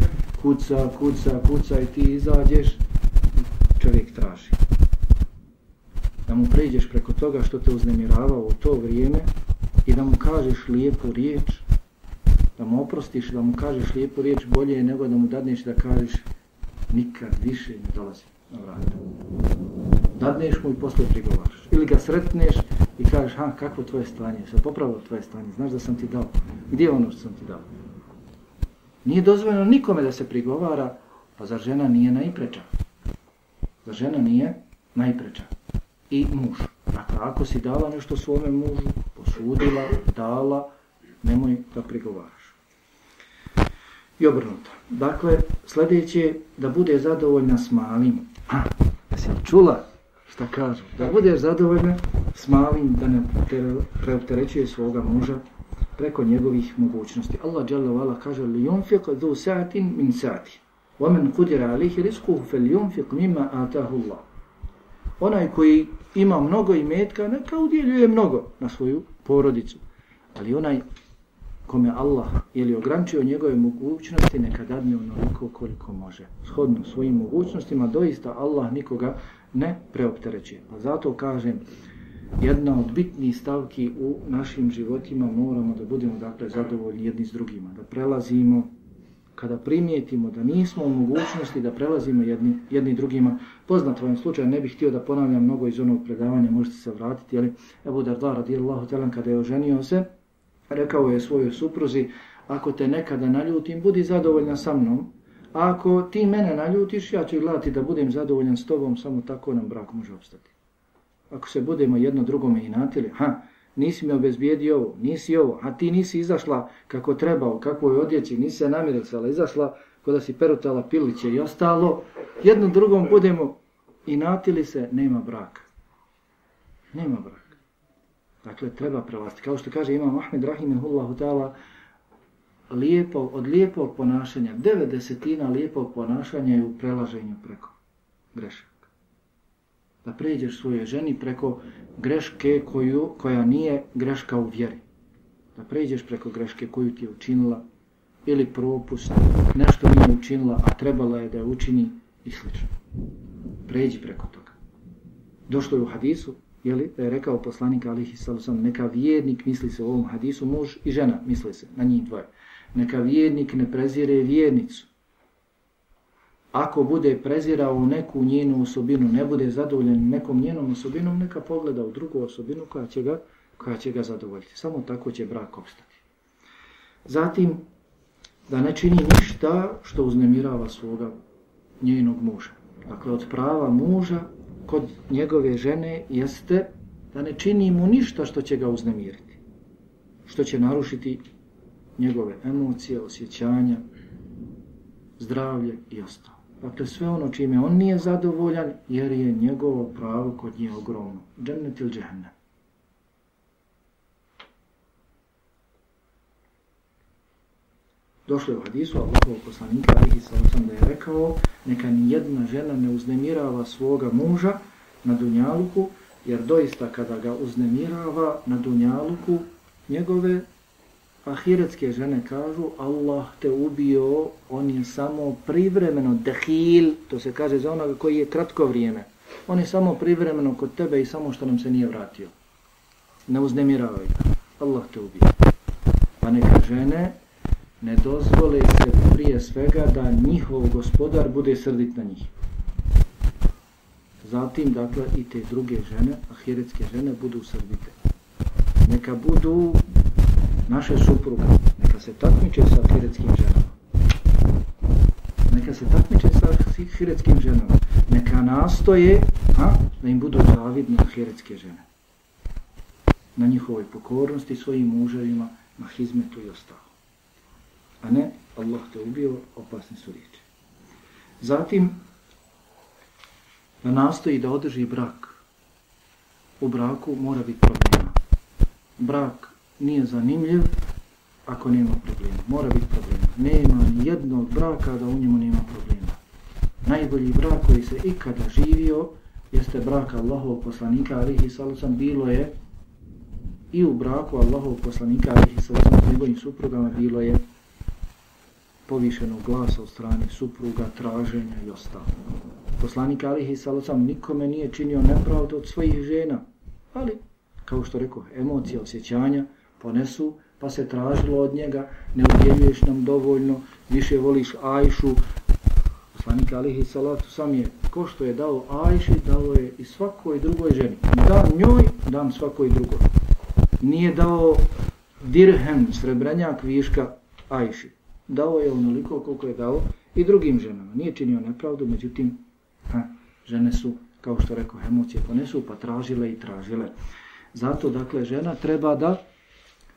kuca, kuca, kuca i ti izađeš, čovjek traži. Da mu pređeš preko toga što te uznemirava u to vrijeme i da mu kažeš lijepu riječ, da mu oprostiš, da mu kažeš lijepu riječ bolje je nego da mu dadneš da kažeš nikad više ne dolazi na vrata. Dadneš mu i posle prigovaraš. Ili ga sretneš i kažeš, ha, kakvo tvoje stanje, se popravo tvoje stanje, znaš da sam ti dao, gdje je ono što sam ti dao? Nije dozvoljeno nikome da se prigovara, pa za žena nije najpreča. Za žena nije najpreča. I muž. Dakle, ako si dala nešto svome mužu, posudila, dala, nemoj da prigovaraš i obrnuto. Dakle, sljedeće da bude zadovoljna s malim. Ha, jesi čula šta kažu? Da budeš zadovoljna s malim, da ne preopterećuje svoga muža preko njegovih mogućnosti. Allah dželle Vala kaže li yunfiq dhu sa'atin min sa'ati. Wa man qadira alayhi rizquhu falyunfiq mimma ataahu Allah. Onaj koji ima mnogo imetka, neka udjeljuje mnogo na svoju porodicu. Ali onaj kome Allah ili ograničio njegove mogućnosti, neka dadne onoliko koliko može. Shodno svojim mogućnostima, doista Allah nikoga ne preoptereće. Pa zato kažem, jedna od bitnijih stavki u našim životima moramo da budemo dakle zadovoljni jedni s drugima, da prelazimo kada primijetimo da nismo u mogućnosti da prelazimo jedni, jedni drugima. Poznat vam slučaj, ne bih htio da ponavljam mnogo iz onog predavanja, možete se vratiti, ali Ebu Darda radijallahu talan kada je oženio se, rekao je svojoj supruzi, ako te nekada naljutim, budi zadovoljna sa mnom. A ako ti mene naljutiš, ja ću gledati da budem zadovoljan s tobom, samo tako nam brak može obstati. Ako se budemo jedno drugome inatili, ha, nisi me obezbijedio ovo, nisi ovo, a ti nisi izašla kako trebao, kako je odjeći, nisi se namiricala, izašla kada si perutala piliće i ostalo, jedno drugom budemo inatili se, nema braka. Nema braka. Dakle, treba prevasti. Kao što kaže Imam Ahmed Rahimehullahu ta'ala, lijepo, od lijepog ponašanja, devet desetina lijepog ponašanja je u prelaženju preko grešaka. Da pređeš svojoj ženi preko greške koju, koja nije greška u vjeri. Da pređeš preko greške koju ti je učinila ili propust, nešto nije učinila, a trebala je da je učini i slično. Pređi preko toga. Došlo je u hadisu, jeli, da je rekao poslanik alihi sallam, neka vjernik, misli se u ovom hadisu, muž i žena, misli se, na njih dvoje. Neka vjernik ne prezire vjernicu. Ako bude prezirao neku njenu osobinu, ne bude zadovoljen nekom njenom osobinom, neka pogleda u drugu osobinu koja će ga, koja će ga zadovoljiti. Samo tako će brak opstati. Zatim, da ne čini ništa što uznemirava svoga njenog muža. Dakle, od prava muža kod njegove žene jeste da ne čini mu ništa što će ga uznemiriti. Što će narušiti njegove emocije, osjećanja, zdravlje i ostalo. Dakle, sve ono čime on nije zadovoljan, jer je njegovo pravo kod nje ogromno. Džennet ili džehennem. Došlo je u hadisu Allahovog poslanika, alihi sallam da je rekao, neka ni jedna žena ne uznemirava svoga muža na Dunjaluku, jer doista kada ga uznemirava na Dunjaluku, njegove ahiretske žene kažu, Allah te ubio, on je samo privremeno dehil, to se kaže za onoga koji je kratko vrijeme. On je samo privremeno kod tebe i samo što nam se nije vratio. Ne uznemiravaj ga. Allah te ubio. Pa neka žene ne dozvole se prije svega da njihov gospodar bude srdit na njih. Zatim, dakle, i te druge žene, ahiretske žene, budu srdite. Neka budu naše supruga, neka se takmiče sa ahiretskim ženama. Neka se takmiče sa ahiretskim ženama. Neka nastoje a, da im budu zavidne ahiretske žene. Na njihovoj pokornosti svojim muževima, na hizmetu i ostalo a ne Allah te ubio, opasne su riječi. Zatim, da nastoji da održi brak. U braku mora biti problema. Brak nije zanimljiv ako nema problema. Mora biti problema. Nema ni jednog braka da u njemu nema problema. Najbolji brak koji se ikada živio jeste brak Allahov poslanika alihi salusan bilo je i u braku Allahov poslanika alihi salusan s njegovim suprugama bilo je povišenog glasa od strane supruga, traženja i ostalo. Poslanik Alihi Salosam nikome nije činio nepravdu od svojih žena, ali, kao što rekao, emocije, osjećanja ponesu, pa se tražilo od njega, ne udjeljuješ nam dovoljno, više voliš Ajšu. Poslanik Alihi sam je, ko što je dao Ajši, dao je i svakoj drugoj ženi. Dam njoj, dam svakoj drugoj. Nije dao dirhem, srebrenjak, viška Ajši dao je onoliko koliko je dao i drugim ženama. Nije činio nepravdu, međutim, ha, žene su, kao što rekao, emocije ponesu, pa tražile i tražile. Zato, dakle, žena treba da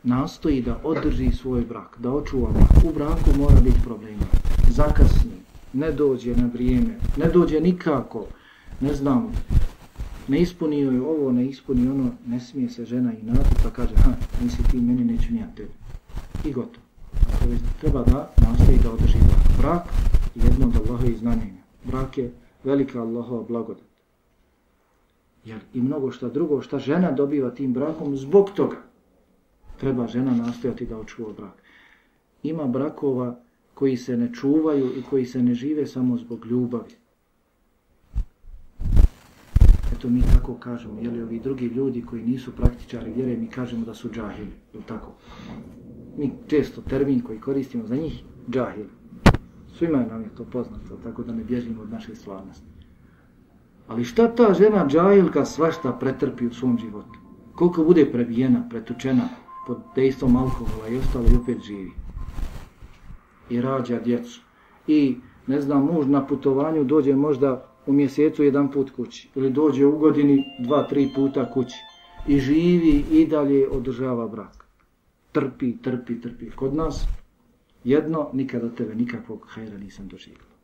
nastoji da održi svoj brak, da očuva brak. U braku mora biti problema. Zakasni, ne dođe na vrijeme, ne dođe nikako, ne znam, ne ispunio je ovo, ne ispunio ono, ne smije se žena i nati, pa kaže, ha, nisi ti, meni neću nijat tebi. I gotovo treba da nastoji da održi brak. Brak je jedno od Allahove znamenja. Brak je velika Allahova blagodat. Jer i mnogo šta drugo šta žena dobiva tim brakom, zbog toga treba žena nastojati da očuva brak. Ima brakova koji se ne čuvaju i koji se ne žive samo zbog ljubavi. Eto mi tako kažemo, jeli ovi drugi ljudi koji nisu praktičari vjere, mi kažemo da su džahili, ili tako? Mi često termin koji koristimo za njih, džahil. Svima nam je to poznato, tako da ne bježimo od naše slavnosti. Ali šta ta žena džahilka svašta pretrpi u svom životu? Koliko bude prebijena, pretučena pod dejstvom alkohola i ostalo i opet živi. I rađa djecu. I, ne znam, muž na putovanju dođe možda u mjesecu jedan put kući. Ili dođe u godini dva, tri puta kući. I živi i dalje održava brak trpi, trpi, trpi. Kod nas jedno, nikada tebe nikakvog hajra nisam doživio.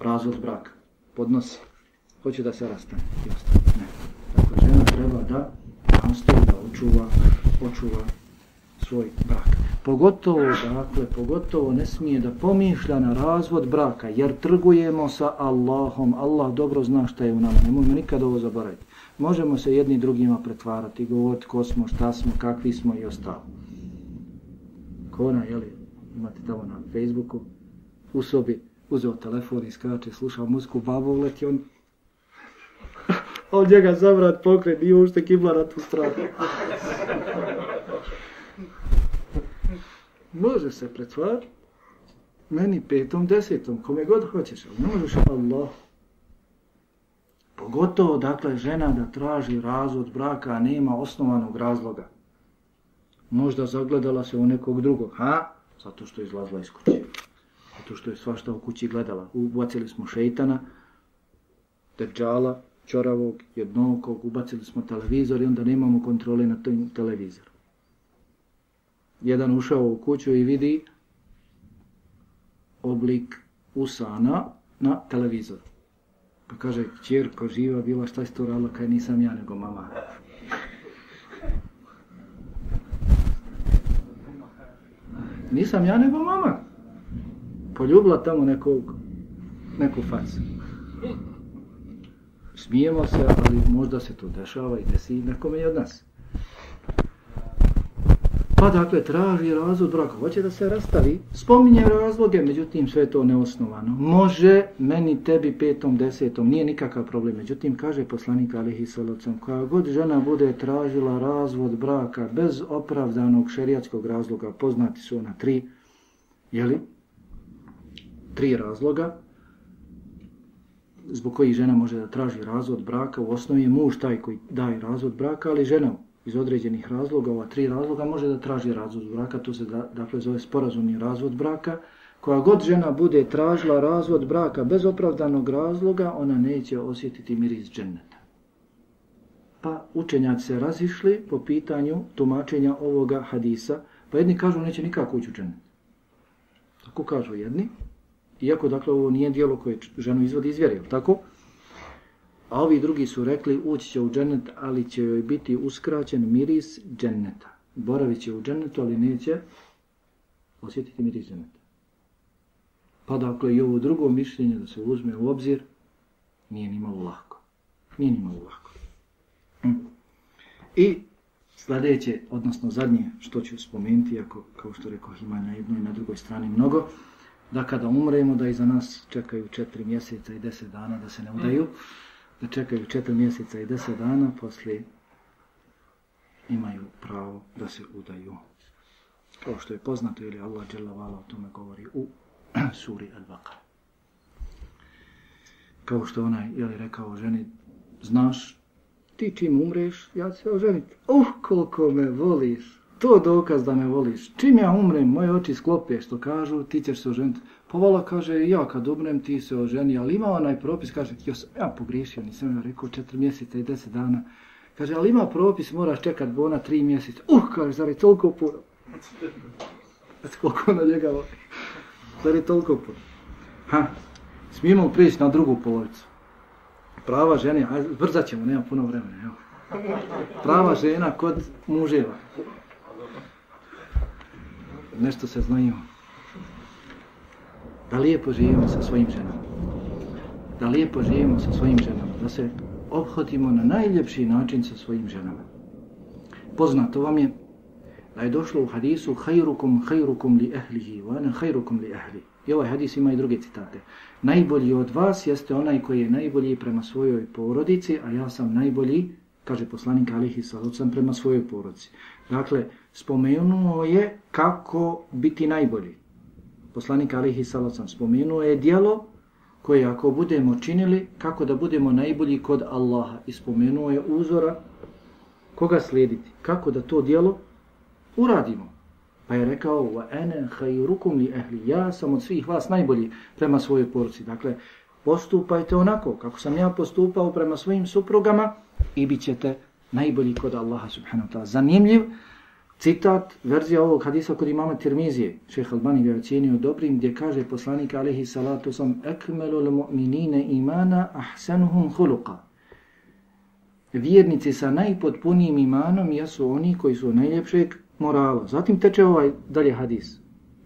Razvod brak, podnosi, hoće da se rastane i ostane. Ne. Dakle, žena treba da nastoji da očuva, očuva svoj brak. Pogotovo, dakle, pogotovo ne smije da pomišlja na razvod braka, jer trgujemo sa Allahom. Allah dobro zna šta je u nama, Nemojmo nikada ovo zaboraviti. Možemo se jedni drugima pretvarati, govoriti ko smo, šta smo, kakvi smo i ostalo. Kona, jeli, imate tamo na Facebooku, u sobi, uzeo telefon i skače, slušao muziku, babo uleti, on on njega zavrat pokret, nije ušte kibla na tu stranu. Može se pretvarati meni petom, desetom, kome god hoćeš, ali ne možeš Allah. Pogotovo, dakle, žena da traži razvod braka, a nema osnovanog razloga. Možda zagledala se u nekog drugog, ha? Zato što je izlazla iz kuće. Zato što je svašta u kući gledala. Ubacili smo šeitana, deđala, čoravog, jednokog, ubacili smo televizor i onda nemamo kontrole na tom televizoru. Jedan ušao u kuću i vidi oblik usana na televizoru. Pa kaže, čerko živa bila, šta si to radila, kaj nisam ja, nego mama. Nisam ja, nego mama. Poljubila tamo nekog, neku facu. Smijemo se, ali možda se to dešava i desi nekome od nas. Pa dakle, traži razvod braka, hoće da se rastavi, spominje razloge, međutim sve to neosnovano. Može meni, tebi, petom, desetom, nije nikakav problem. Međutim, kaže poslanik Alihi Salocom, koja god žena bude tražila razvod braka bez opravdanog šerijatskog razloga, poznati su ona tri, jeli? Tri razloga, zbog kojih žena može da traži razvod braka, u osnovi je muž taj koji daje razvod braka, ali žena iz određenih razloga, ova tri razloga, može da traži razvod braka, to se da, dakle zove sporazumni razvod braka. Koja god žena bude tražila razvod braka bez opravdanog razloga, ona neće osjetiti miris dženneta. Pa učenjaci se razišli po pitanju tumačenja ovoga hadisa, pa jedni kažu neće nikako ući u džennet. Tako kažu jedni, Iako, dakle, ovo nije dijelo koje ženu izvodi iz vjere, tako? A ovi drugi su rekli, ući će u džennet, ali će joj biti uskraćen miris dženneta. Boravit će u džennetu, ali neće osjetiti miris dženneta. Pa dakle, i ovo drugo mišljenje da se uzme u obzir, nije ni malo lako. Nije ni malo lako. Hm. I sljedeće, odnosno zadnje, što ću spomenuti, ako, kao što rekao, ima na jednoj i na drugoj strani mnogo, da kada umremo, da iza nas čekaju četiri mjeseca i deset dana da se ne udaju, hm da čekaju četiri mjeseca i deset dana, poslije imaju pravo da se udaju. Kao što je poznato, ili Allah dželavala o tome govori u suri Al-Baqar. Kao što onaj, je li rekao ženi, znaš, ti čim umreš, ja ću se oženiti. Uh, koliko me voliš, to dokaz da me voliš. Čim ja umrem, moje oči sklope, što kažu, ti ćeš se oženiti. Pa vola kaže, ja kad umrem, ti se oženi, ali ima onaj propis, kaže, ja sam ja pogriješio, nisam ja rekao četiri mjeseca i deset dana. Kaže, ali ima propis, moraš čekat bona tri mjeseca. Uh, kaže, zar je toliko puno? Znači, koliko na njega voli? Zar je toliko puno? Ha, smijemo prijeći na drugu polovicu. Prava žena, ajde, brzat ćemo, nema puno vremena, evo. Prava žena kod muževa nešto se znaju. Da lijepo živimo sa svojim ženama. Da lijepo živimo sa svojim ženama. Da se obhodimo na najljepši način sa svojim ženama. Poznato vam je da je došlo u hadisu hajrukum hajrukum li ehlihi wa ana hajrukum li ehli. I ovaj hadis ima i druge citate. Najbolji od vas jeste onaj koji je najbolji prema svojoj porodici, a ja sam najbolji, kaže poslanik Alihi Salucan, prema svojoj porodici. Dakle, spomenuo je kako biti najbolji. Poslanik Alihi Salacan spomenuo je dijelo koje ako budemo činili, kako da budemo najbolji kod Allaha. I spomenuo je uzora koga slijediti. Kako da to dijelo uradimo. Pa je rekao, wa ene hayrukum li ehli, ja sam od svih vas najbolji prema svojoj porci. Dakle, postupajte onako kako sam ja postupao prema svojim suprugama i bit ćete najbolji kod Allaha subhanahu wa ta'ala. Zanimljiv citat, verzija ovog hadisa kod imama Tirmizije, šeha Albani ga ocjenio dobrim, gdje kaže poslanik alaihi salatu sam ekmelul mu'minine imana ahsanuhum huluqa. Vjernici sa najpotpunijim imanom jesu oni koji su najljepšeg morala. Zatim teče ovaj dalje hadis.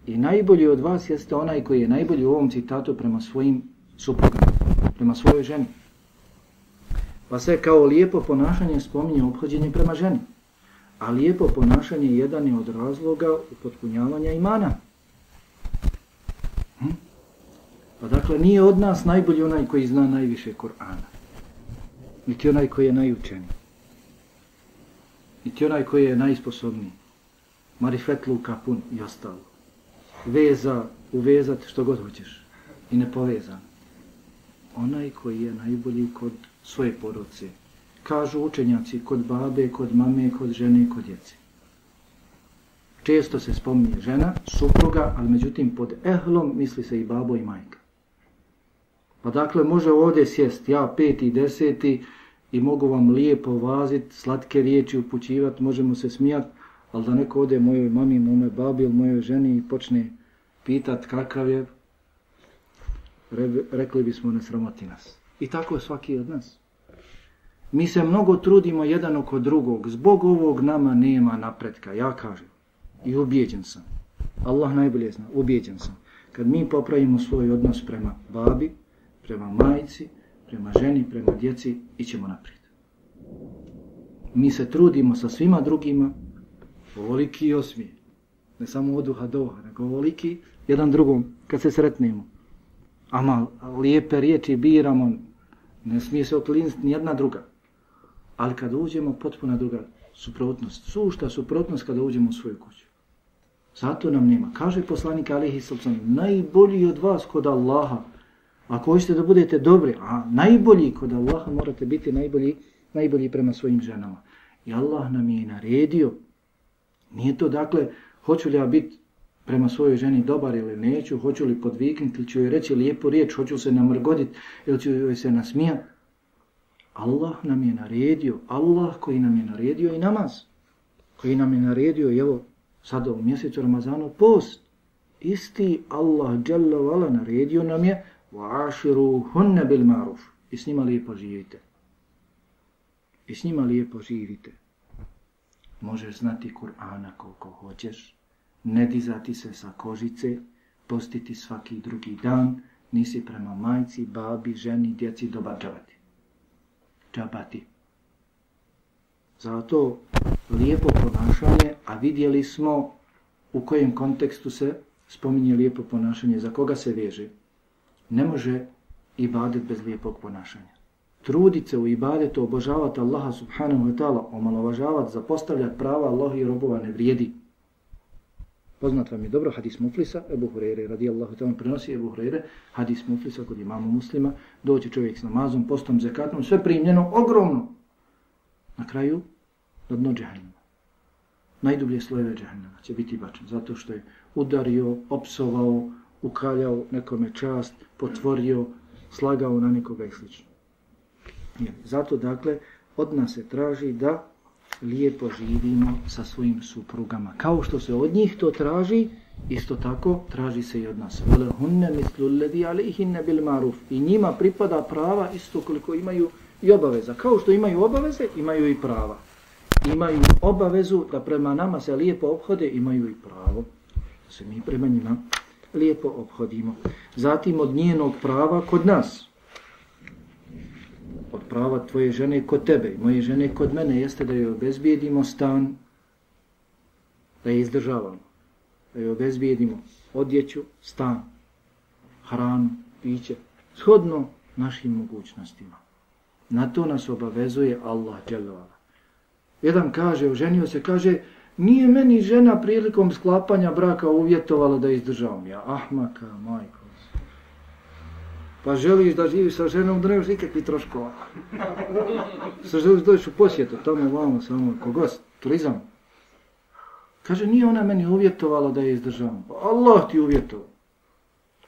I najbolji od vas jeste onaj koji je najbolji u ovom citatu prema svojim suprugama, prema svojoj ženi. Pa se kao lijepo ponašanje spominje obhođenje prema ženi. A lijepo ponašanje jedan je od razloga upotpunjavanja imana. Hm? Pa dakle, nije od nas najbolji onaj koji zna najviše Korana. Niti onaj koji je najučeniji. Niti onaj koji je najsposobniji. Marifetlu kapun i ostalo. Veza, uvezat što god hoćeš. I ne povezan. Onaj koji je najbolji kod svoje porodce. Kažu učenjaci kod babe, kod mame, kod žene, kod djece. Često se spominje žena, supruga, ali međutim pod ehlom misli se i babo i majka. Pa dakle može ovdje sjest ja peti, deseti i mogu vam lijepo vazit, slatke riječi upućivati, možemo se smijati, ali da neko ode mojoj mami, mome babi ili mojoj ženi i počne pitat kakav je, rekli bismo ne sramoti nas. I tako je svaki od nas. Mi se mnogo trudimo jedan oko drugog. Zbog ovog nama nema napretka. Ja kažem. I ubijeđen sam. Allah najbolje zna. Ubijeđen sam. Kad mi popravimo svoj odnos prema babi, prema majici, prema ženi, prema djeci, ićemo naprijed. Mi se trudimo sa svima drugima, ovoliki i osmije. Ne samo od duha do nego ovoliki jedan drugom kad se sretnemo. Ama lijepe riječi biramo, ne smije se okliniti nijedna druga. Ali kad uđemo, potpuna druga suprotnost. Sušta suprotnost kada uđemo u svoju kuću. Zato nam nema. Kaže poslanik Alihi Srpsan, najbolji od vas kod Allaha. Ako hoćete da budete dobri, a najbolji kod Allaha morate biti najbolji, najbolji prema svojim ženama. I Allah nam je naredio. Nije to dakle, hoću li ja biti prema svojoj ženi dobar ili neću, hoću li podviknuti ili ću joj reći lijepu riječ, hoću se namrgoditi ili ću joj se nasmijati. Allah nam je naredio, Allah koji nam je naredio i namaz, koji nam je naredio, evo, sada u mjesecu Ramazanu, post. Isti Allah, Jalla Vala, naredio nam je, وَعَشِرُوا هُنَّ بِالْمَعْرُفِ I s njima lijepo živite. I s njima lijepo živite. Možeš znati Kur'ana koliko hoćeš, ne dizati se sa kožice, postiti svaki drugi dan, nisi prema majci, babi, ženi, djeci dobar džavati džabati. Zato lijepo ponašanje, a vidjeli smo u kojem kontekstu se spominje lijepo ponašanje, za koga se veže. Ne može ibadet bez lijepog ponašanja. Trudit se u ibadetu, obožavati Allaha subhanahu wa ta'ala, omalovažavati, zapostavljati prava Allaha i robova ne vrijedi. Poznat vam je dobro hadis Muflisa, Ebu Hureyre radijallahu ta'ala prenosi Ebu Hureyre, hadis Muflisa kod imamo muslima, doći čovjek s namazom, postom, zekatom, sve primljeno, ogromno. Na kraju, na dno džahnama. Najdublje slojeve džahnama će biti bačen, zato što je udario, opsovao, ukaljao nekome čast, potvorio, slagao na nekoga i slično. Zato, dakle, od nas se traži da lijepo živimo sa svojim suprugama. Kao što se od njih to traži, isto tako traži se i od nas. Vole hunne mislu ledi alihinne bil maruf. I njima pripada prava isto koliko imaju i obaveza. Kao što imaju obaveze, imaju i prava. Imaju obavezu da prema nama se lijepo obhode, imaju i pravo da se mi prema njima lijepo obhodimo. Zatim od njenog prava kod nas, od prava tvoje žene kod tebe i moje žene kod mene jeste da joj obezbijedimo stan, da je izdržavamo, da joj obezbijedimo odjeću, stan, hranu, piće, shodno našim mogućnostima. Na to nas obavezuje Allah dželovala. Jedan kaže, oženio se, kaže, nije meni žena prilikom sklapanja braka uvjetovala da izdržavam. Ja, ahmaka, majko, Pa želiš da živiš sa ženom, da nemaš nikakvi troškova. Sa želiš doći u posjetu, tamo vamo, samo ko gost, turizam. Kaže, nije ona meni uvjetovala da je izdržavam. Pa Allah ti uvjetovao.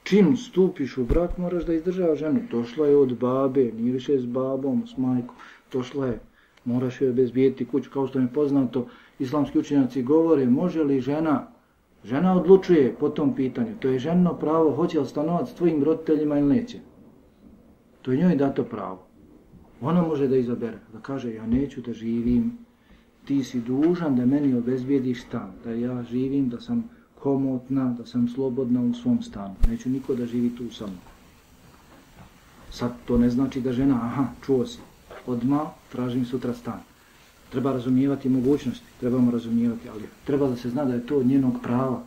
Čim stupiš u brak, moraš da izdržava ženu. Došla je od babe, nije više s babom, s majkom. Došla je, moraš joj obezbijeti kuću. Kao što je poznato, islamski učenjaci govore, može li žena Žena odlučuje po tom pitanju. To je ženo pravo, hoće li stanovati s tvojim roditeljima ili neće. To je njoj dato pravo. Ona može da izabere, da kaže ja neću da živim ti si dužan da meni obezbijediš stan, da ja živim, da sam komotna, da sam slobodna u svom stanu. Neću niko da živi tu sa mnom. Sad to ne znači da žena, aha, čuo si, odma tražim sutra stan. Treba razumijevati mogućnosti, trebamo razumijevati, ali treba da se zna da je to njenog prava.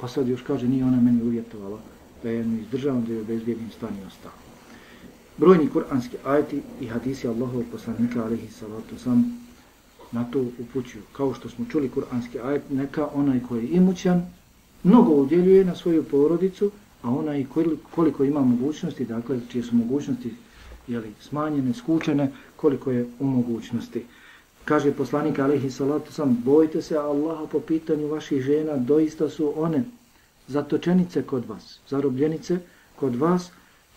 Pa sad još kaže, nije ona meni uvjetovala da je mi izdržavam, da je obezbijedim stan i ostao. Brojni kuranski ajti i hadisi Allahovog poslanika, alihi salatu sam, na to upućuju. Kao što smo čuli kuranski ajet, neka onaj koji je imućan, mnogo udjeljuje na svoju porodicu, a onaj koliko ima mogućnosti, dakle, čije su mogućnosti jeli, smanjene, skučene, koliko je u mogućnosti. Kaže poslanik alaihi salatu sam, bojte se Allaha po pitanju vaših žena, doista su one zatočenice kod vas, zarobljenice kod vas,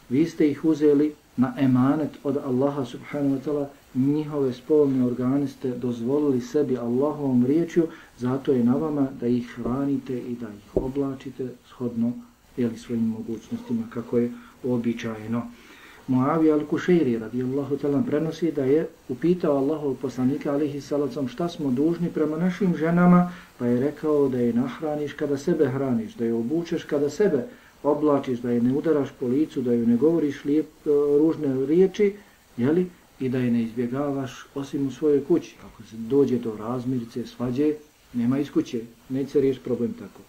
vi ste ih uzeli na emanet od Allaha subhanahu wa ta'ala, njihove spolne organe ste dozvolili sebi Allahovom riječju, zato je na vama da ih hranite i da ih oblačite shodno jeli, svojim mogućnostima kako je običajeno. Muavi al-Kušeiri radijallahu ta'ala prenosi da je upitao Allahov poslanika alihi salacom šta smo dužni prema našim ženama, pa je rekao da je nahraniš kada sebe hraniš, da je obučeš kada sebe oblačiš, da je ne udaraš po licu, da ju ne govoriš lijep, e, ružne riječi, jeli, i da je ne izbjegavaš osim u svojoj kući. Ako se dođe do razmirice, svađe, nema iz kuće, neće riješ problem tako.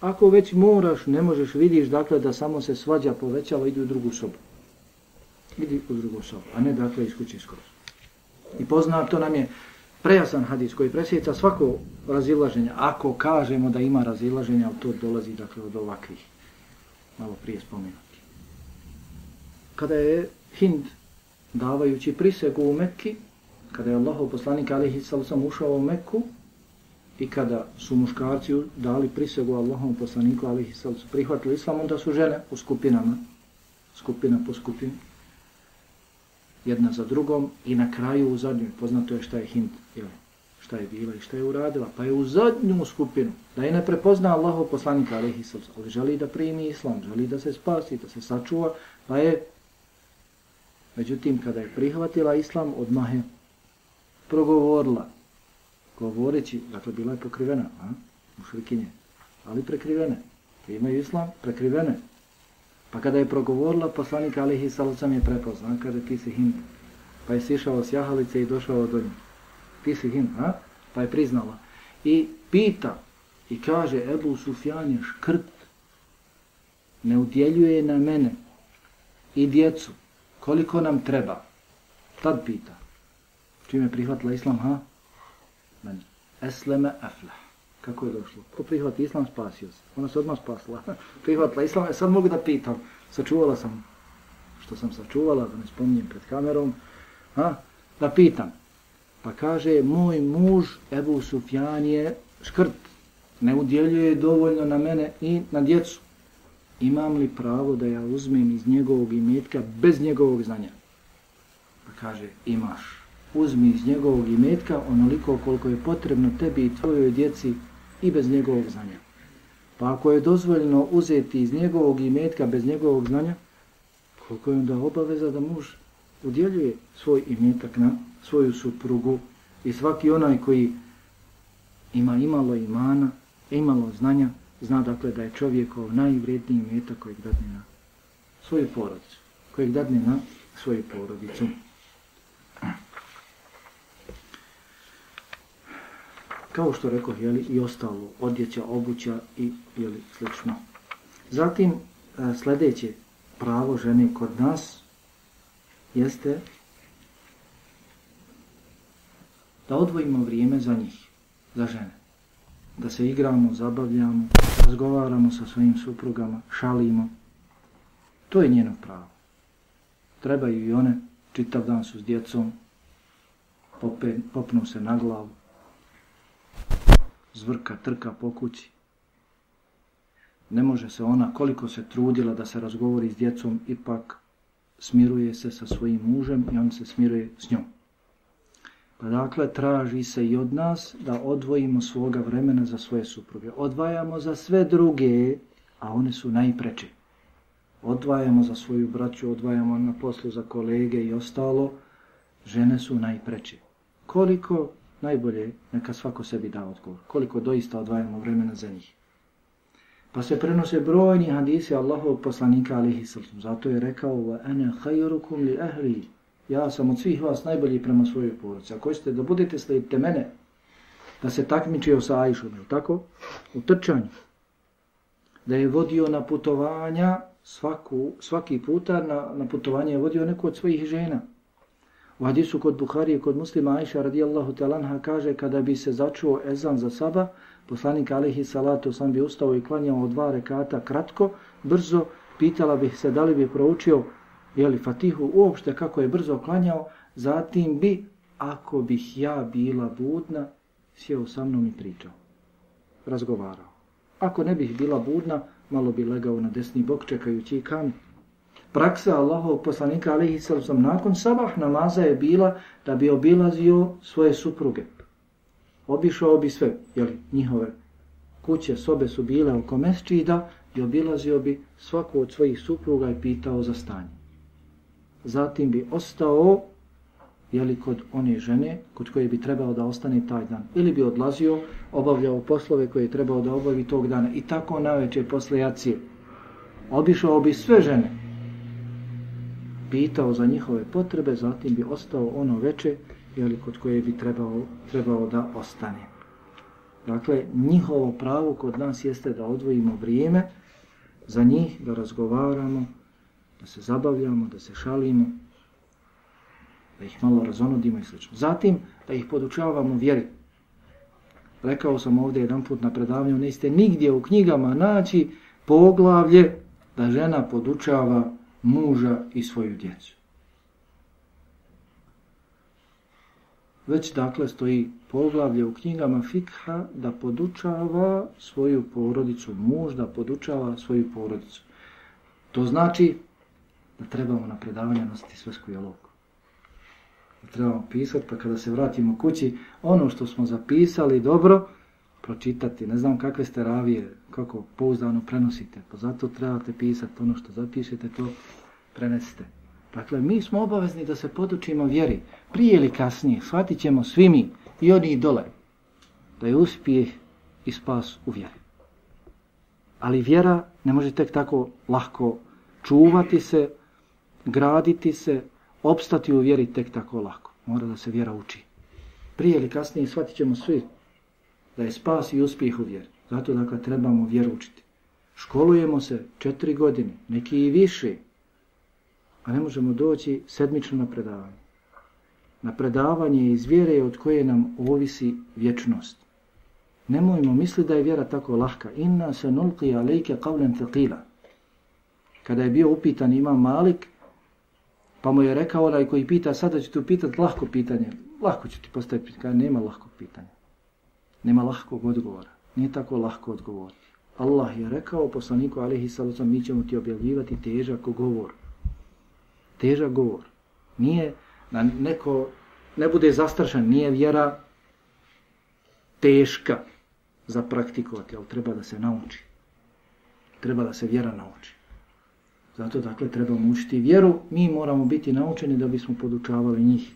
Ako već moraš, ne možeš, vidiš dakle da samo se svađa povećava, idu u drugu sobu. Idi u drugu sobu, a ne dakle iz kuće skroz. I poznato nam je prejasan hadis koji presjeca svako razilaženje. Ako kažemo da ima razilaženja, to dolazi dakle od ovakvih. Malo prije spomenuti. Kada je Hind davajući prisegu u Mekki, kada je Allahov poslanik alihi sallam ušao u Mekku i kada su muškarci dali prisegu Allahovom poslaniku alihi sallam prihvatili islam, onda su žene u skupinama, skupina po skupini, jedna za drugom i na kraju u zadnjoj, poznato je šta je Hind, jel, šta je bila i šta je uradila, pa je u zadnju skupinu, da je ne prepozna Allahov poslanika alihi sallam, ali želi da primi islam, želi da se spasi, da se sačuva, pa je Međutim, kada je prihvatila islam, odmah je progovorila, govoreći, dakle, bila je pokrivena, a? u šrikinje, ali prekrivene. Imaju islam, prekrivene. Pa kada je progovorila, poslanik Alihi Salucam je prepoznao, kaže, ti si hind. Pa je sišao s jahalice i došao do nje. Ti si hind, a? Pa je priznala. I pita, i kaže, Ebu Sufjan je škrt, ne udjeljuje na mene i djecu, koliko nam treba? Tad pita. Čime je prihvatila islam, ha? Men esleme aflah. Kako je došlo? Ko prihvati islam, spasio se. Ona se odmah spasla. prihvatila islam, ja sad mogu da pitam. Sačuvala sam što sam sačuvala, da ne spominjem pred kamerom. Ha? Da pitam. Pa kaže, moj muž Ebu Sufjan je škrt. Ne udjeljuje dovoljno na mene i na djecu imam li pravo da ja uzmem iz njegovog imetka bez njegovog znanja? Pa kaže, imaš. Uzmi iz njegovog imetka onoliko koliko je potrebno tebi i tvojoj djeci i bez njegovog znanja. Pa ako je dozvoljeno uzeti iz njegovog imetka bez njegovog znanja, koliko je onda obaveza da muž udjeljuje svoj imetak na svoju suprugu i svaki onaj koji ima imalo imana, imalo znanja, zna dakle da je čovjekov najvredniji imetak kojeg dadne na svoju porodicu, kojeg dadne na svoju porodicu. Kao što rekao, jeli, i ostalo, odjeća, obuća i jeli, slično. Zatim, e, sljedeće pravo žene kod nas jeste da odvojimo vrijeme za njih, za žene da se igramo, zabavljamo, razgovaramo sa svojim suprugama, šalimo. To je njeno pravo. Trebaju i one, čitav dan su s djecom, pope, popnu se na glavu, zvrka, trka po kući. Ne može se ona, koliko se trudila da se razgovori s djecom, ipak smiruje se sa svojim mužem i on se smiruje s njom. Pa dakle, traži se i od nas da odvojimo svoga vremena za svoje supruge. Odvajamo za sve druge, a one su najpreče. Odvajamo za svoju braću, odvajamo na poslu za kolege i ostalo. Žene su najpreče. Koliko najbolje neka svako sebi da odgovor. Koliko doista odvajamo vremena za njih. Pa se prenose brojni hadisi Allahovog poslanika alihi sallam. Zato je rekao, wa ana li ahli. Ja sam od svih vas najbolji prema svojoj porodici. Ako ćete da budete slijedite mene, da se takmičio sa Ajšom, je tako? U trčanju. Da je vodio na putovanja svaku, svaki puta na, na putovanje je vodio neko od svojih žena. U hadisu kod Buharije, kod muslima Aisha radijallahu talanha kaže kada bi se začuo ezan za saba, poslanik alihi salatu sam bi ustao i klanjao dva rekata kratko, brzo, pitala bih se da li bi proučio jeli, fatihu uopšte kako je brzo klanjao, zatim bi, ako bih ja bila budna, sjeo sa mnom i pričao, razgovarao. Ako ne bih bila budna, malo bi legao na desni bok čekajući kam. Praksa Allahov poslanika alaihi sallam nakon sabah namaza je bila da bi obilazio svoje supruge. Obišao bi sve, jeli, njihove kuće, sobe su bile oko mesčida i obilazio bi svaku od svojih supruga i pitao za stanje. Zatim bi ostao jeli, kod one žene kod koje bi trebao da ostane taj dan. Ili bi odlazio, obavljao poslove koje je trebao da obavi tog dana. I tako na večer posle jacije. Obišao bi sve žene. Pitao za njihove potrebe, zatim bi ostao ono veče jeli, kod koje bi trebao, trebao da ostane. Dakle, njihovo pravo kod nas jeste da odvojimo vrijeme za njih, da razgovaramo, da se zabavljamo, da se šalimo, da ih malo razonodimo i sl. Zatim, da ih podučavamo vjeri. Rekao sam ovdje jedan put na predavanju, ne ste nigdje u knjigama naći poglavlje da žena podučava muža i svoju djecu. Već dakle stoji poglavlje u knjigama fikha da podučava svoju porodicu, muž da podučava svoju porodicu. To znači da trebamo na predavanje nositi svesku jelovku trebamo pisati, pa kada se vratimo kući, ono što smo zapisali dobro, pročitati. Ne znam kakve ste ravije, kako pouzdano prenosite, pa zato trebate pisati ono što zapišete, to prenesite. Dakle, mi smo obavezni da se podučimo vjeri. Prije ili kasnije, shvatit ćemo svi mi i oni dole, da je uspjeh i spas u vjeri. Ali vjera ne može tek tako lahko čuvati se, graditi se, opstati u vjeri tek tako lako. Mora da se vjera uči. Prije ili kasnije shvatit ćemo svi da je spas i uspjeh u vjeri. Zato dakle trebamo vjeru učiti. Školujemo se četiri godine, neki i više, a ne možemo doći sedmično na predavanje. Na predavanje iz vjere od koje nam ovisi vječnost. Nemojmo misli da je vjera tako lahka. Inna se nulqi alejke qavlen thaqila. Kada je bio upitan imam Malik, Pa mu je rekao onaj koji pita, sada ću ti upitati lahko pitanje. Lahko ću ti postaviti pitanje. Nema lahkog pitanja. Nema lahkog odgovora. Nije tako lahko odgovoriti. Allah je rekao poslaniku alihi sallam, mi ćemo ti objavljivati težak govor. Težak govor. Nije da neko ne bude zastrašan, nije vjera teška za praktikovati, ali treba da se nauči. Treba da se vjera nauči. Zato dakle trebamo učiti vjeru, mi moramo biti naučeni da bismo podučavali njih.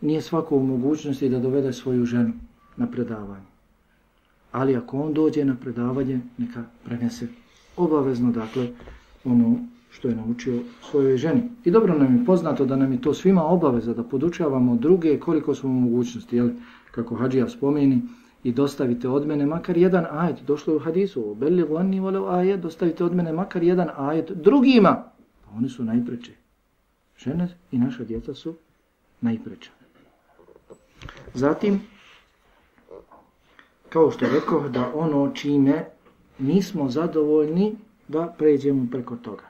Nije svako u mogućnosti da dovede svoju ženu na predavanje. Ali ako on dođe na predavanje, neka prenese obavezno dakle ono što je naučio svojoj ženi. I dobro nam je poznato da nam je to svima obaveza da podučavamo druge koliko smo u mogućnosti, jel, kako Hadžija spomeni, i dostavite od mene makar jedan ajet, došlo je u hadisu, beli glanni voleo ajet, dostavite od mene makar jedan ajet drugima, pa oni su najpreče. Žene i naša djeca su najpreče. Zatim, kao što rekao, da ono čime nismo zadovoljni, da pređemo preko toga.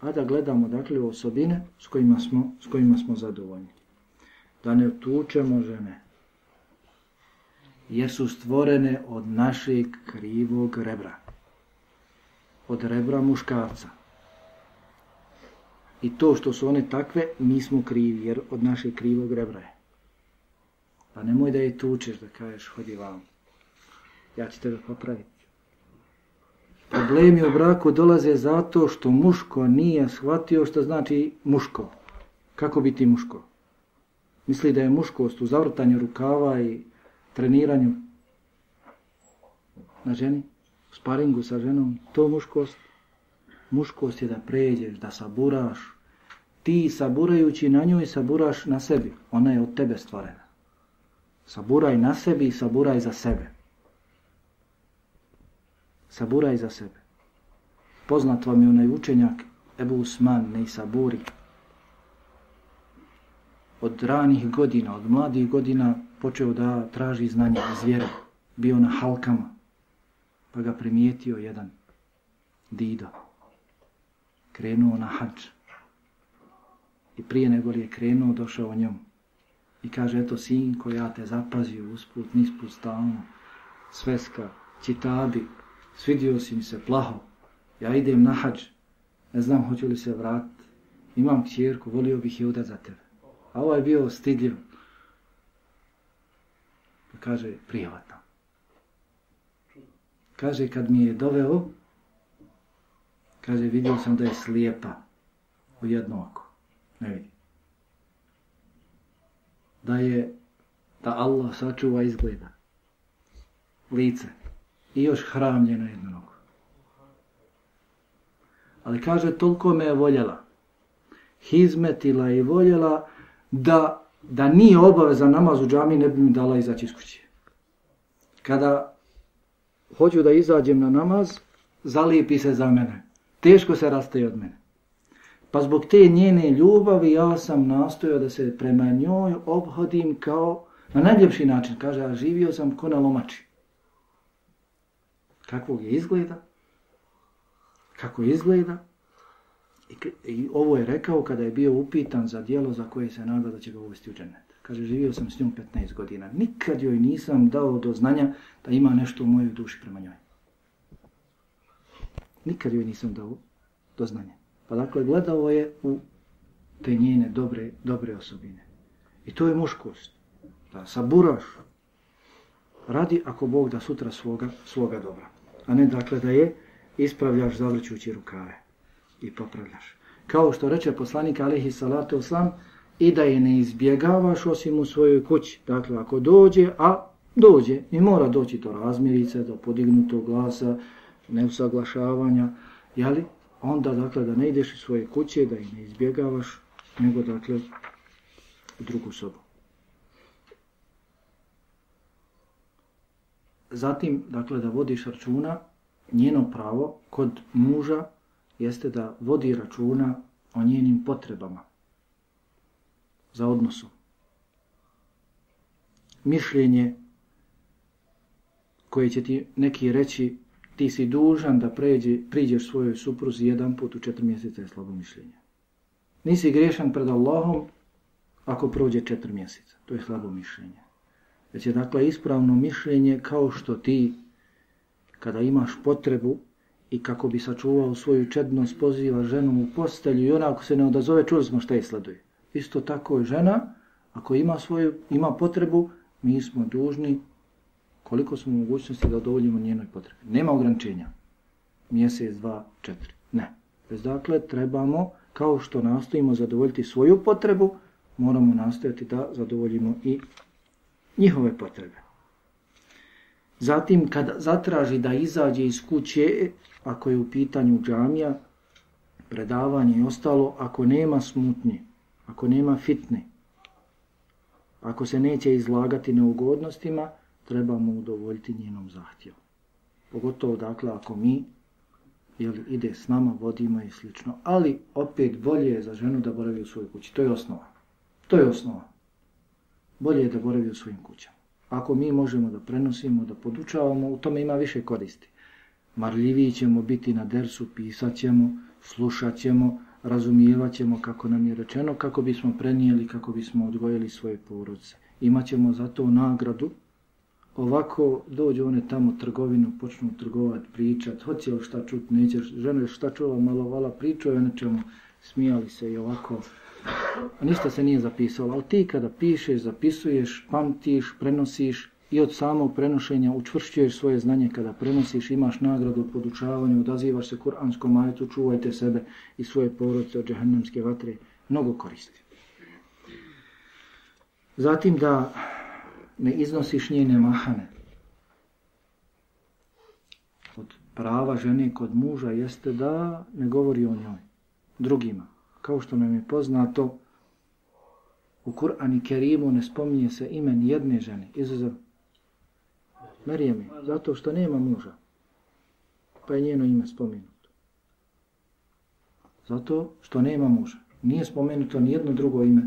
A da gledamo, dakle, osobine s kojima smo, s kojima smo zadovoljni. Da ne tučemo žene, jer su stvorene od našeg krivog rebra. Od rebra muškarca. I to što su one takve, mi smo krivi, jer od našeg krivog rebra je. Pa nemoj da je tučeš, da kažeš, hodi vam. Ja ću tebe popraviti. Problemi u braku dolaze zato što muško nije shvatio što znači muško. Kako biti muško? Misli da je muškost u zavrtanju rukava i treniranju na ženi, u sparingu sa ženom, to muškost. Muškost je da pređeš, da saburaš. Ti saburajući na njoj, saburaš na sebi. Ona je od tebe stvorena. Saburaj na sebi i saburaj za sebe. Sabura iza sebe. Poznat vam je onaj učenjak Ebu Usman, ne saburi. Od ranih godina, od mladih godina počeo da traži znanje iz vjere. Bio na halkama. Pa ga primijetio jedan dido. Krenuo na hađ. I prije nego li je krenuo, došao o njom. I kaže, eto, sinko, ja te zapazio usput, nisput, stalno. Sveska, čitabi, svidio si mi se plaho. Ja idem na hađ, ne znam hoću li se vratiti. Imam kćerku, volio bih je udat za tebe. A ovaj je bio stidljiv. Pa kaže, prijevatno. Kaže, kad mi je doveo, kaže, vidio sam da je slijepa u jedno oko. Ne vidi. Da je, da Allah sačuva izgleda. Lice. I još hramljeno jednu nogu. Ali kaže, toliko me je voljela. Hizmetila i voljela da, da nije obaveza namaz u džami, ne bi mi dala izaći iz kuće. Kada hoću da izađem na namaz, zalijepi se za mene. Teško se rastaje od mene. Pa zbog te njene ljubavi ja sam nastojao da se prema njoj obhodim kao na najljepši način. Kaže, a živio sam ko na lomači. Kakvog je izgleda? Kako izgleda? I, I ovo je rekao kada je bio upitan za dijelo za koje se nada da će ga uvesti u džennet. Kaže, živio sam s njom 15 godina. Nikad joj nisam dao do znanja da ima nešto u mojoj duši prema njoj. Nikad joj nisam dao do znanja. Pa dakle, gledao je u te njene dobre, dobre osobine. I to je muškost. Da saburaš. Radi ako Bog da sutra svoga, svoga dobra. A ne dakle da je ispravljaš zavrćući rukave i popravljaš. Kao što reče poslanik alihi salatu oslam, i da je ne izbjegavaš osim u svojoj kući. Dakle, ako dođe, a dođe, i mora doći do razmirice, do podignutog glasa, neusaglašavanja, jeli? onda, dakle, da ne ideš iz svoje kuće, da je ne izbjegavaš, nego, dakle, u drugu sobu. Zatim, dakle, da vodiš računa, njeno pravo kod muža jeste da vodi računa o njenim potrebama za odnosom. Mišljenje koje će ti neki reći ti si dužan da pređe, priđeš svojoj supruzi jedan put u četiri mjeseca je slabo mišljenje. Nisi grešan pred Allahom ako prođe četiri mjeseca. To je slabo mišljenje. Već je dakle ispravno mišljenje kao što ti kada imaš potrebu i kako bi sačuvao svoju čednost poziva ženu u postelju i ona ako se ne odazove, čuli smo šta je sleduje. Isto tako je žena, ako ima svoju, ima potrebu, mi smo dužni koliko smo mogućnosti da odovoljimo njenoj potrebi. Nema ograničenja. Mjesec, dva, četiri. Ne. Bez dakle, trebamo, kao što nastojimo zadovoljiti svoju potrebu, moramo nastojati da zadovoljimo i njihove potrebe. Zatim, kad zatraži da izađe iz kuće, ako je u pitanju džamija, predavanje i ostalo, ako nema smutnje, ako nema fitne, ako se neće izlagati neugodnostima, trebamo udovoljiti njenom zahtjevu. Pogotovo, dakle, ako mi jel, ide s nama, vodimo i slično. Ali, opet, bolje je za ženu da boravi u svojoj kući. To je osnova. To je osnova. Bolje je da boravi u svojim kućama. Ako mi možemo da prenosimo, da podučavamo, u tome ima više koristi. Marljiviji ćemo biti na dersu, pisat ćemo, slušat ćemo, razumijevat ćemo kako nam je rečeno, kako bismo prenijeli, kako bismo odgojili svoje porodce. Imaćemo za to nagradu. Ovako dođu one tamo trgovinu, počnu trgovati, pričat, hoće li šta čut, neće, žena šta čula, malo vala, pričaju o nečemu, smijali se i ovako. A ništa se nije zapisalo, ali ti kada pišeš, zapisuješ, pamtiš, prenosiš, i od samog prenošenja učvršćuješ svoje znanje kada prenosiš, imaš nagradu u podučavanju, odazivaš se kuranskom majetu, čuvajte sebe i svoje porodice od džahannamske vatre, mnogo koristi. Zatim da ne iznosiš njene mahane. Od prava žene kod muža jeste da ne govori o njoj drugima. Kao što nam je poznato, u Kur'an i Kerimu ne spominje se imen jedne žene, izuzev Marijeme, zato što nema muža, pa je njeno ime spomenuto. Zato što nema muža. Nije spomenuto ni jedno drugo ime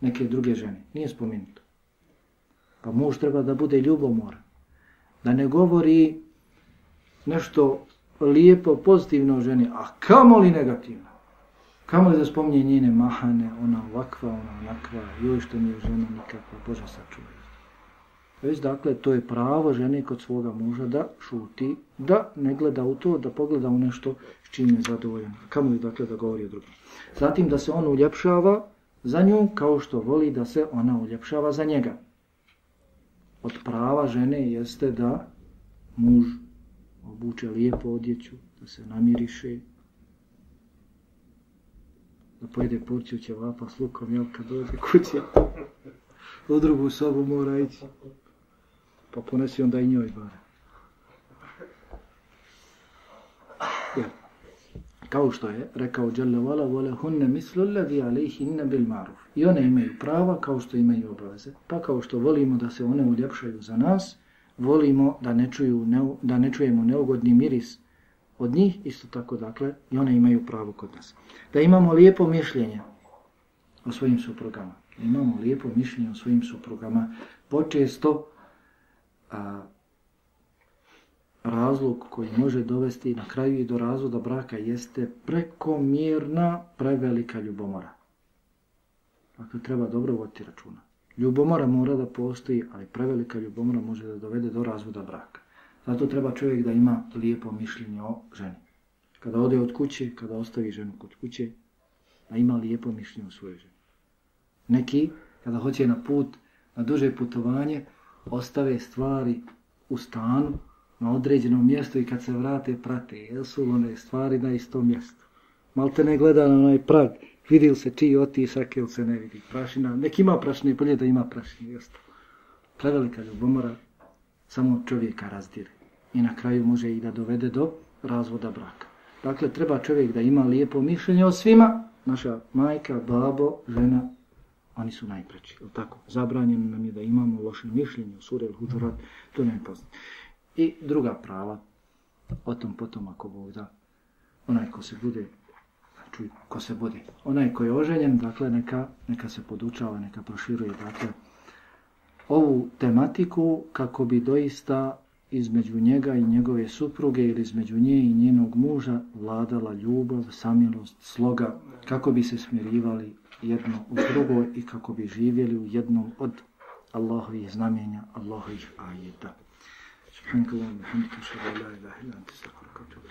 neke druge žene. Nije spomenuto. Pa muž treba da bude ljubomoran. Da ne govori nešto lijepo, pozitivno o ženi, a kamo li negativno? Kamo li da spominje njene mahane, ona ovakva, ona onakva, joj što mi je žena nikakva, Bože sačuvaj. Već dakle, to je pravo žene kod svoga muža da šuti, da ne gleda u to, da pogleda u nešto s čim je zadovoljan. Kamo li dakle da govori o drugom. Zatim da se on uljepšava za nju kao što voli da se ona uljepšava za njega. Od prava žene jeste da muž obuče lijepo odjeću, da se namiriše, da pojede porciju ćevapa s lukom, jel, kad dođe kuće, u drugu sobu mora ići, pa ponesi onda i njoj bare. Ja. Kao što je rekao Jalla wala wala hunne mislu alladhi alayhinna bil ma'ruf. I one imaju prava kao što imaju obaveze. Pa kao što volimo da se one uljepšaju za nas, volimo da ne, čuju, ne, da ne čujemo neugodni miris od njih, isto tako dakle, i one imaju pravo kod nas. Da imamo lijepo mišljenje o svojim suprugama. Da imamo lijepo mišljenje o svojim suprugama. Počesto a, razlog koji može dovesti na kraju i do razvoda braka jeste prekomjerna prevelika ljubomora. Dakle, treba dobro voditi računa. Ljubomora mora da postoji, ali prevelika ljubomora može da dovede do razvoda braka. Zato treba čovjek da ima lijepo mišljenje o ženi. Kada ode od kuće, kada ostavi ženu kod kuće, da ima lijepo mišljenje o svojoj ženi. Neki, kada hoće na put, na duže putovanje, ostave stvari u stanu, na određenom mjestu i kad se vrate, prate. Jesu one stvari na istom mjestu. Malte ne gleda na onaj prag, vidi li se čiji otisak ili se ne vidi. Prašina, nek ima prašine, bolje da ima prašine. Jesu. Prevelika ljubomora, samo čovjeka razdire. I na kraju može i da dovede do razvoda braka. Dakle, treba čovjek da ima lijepo mišljenje o svima. Naša majka, babo, žena, oni su najpreći. Tako, zabranjeno nam je da imamo loše mišljenje o sure ili huđurat, to ne pozna. I druga prava, o tom potom ako Bog da, onaj ko se bude, čuj, ko se bude, onaj ko je oženjen, dakle, neka, neka se podučava, neka proširuje, dakle, ovu tematiku kako bi doista između njega i njegove supruge ili između nje i njenog muža vladala ljubav, samilost, sloga, kako bi se smirivali jedno u drugo i kako bi živjeli u jednom od Allahovih znamenja, Allahovih ajeta. Subhanakallahu wa bihamdika, ashhadu la ilaha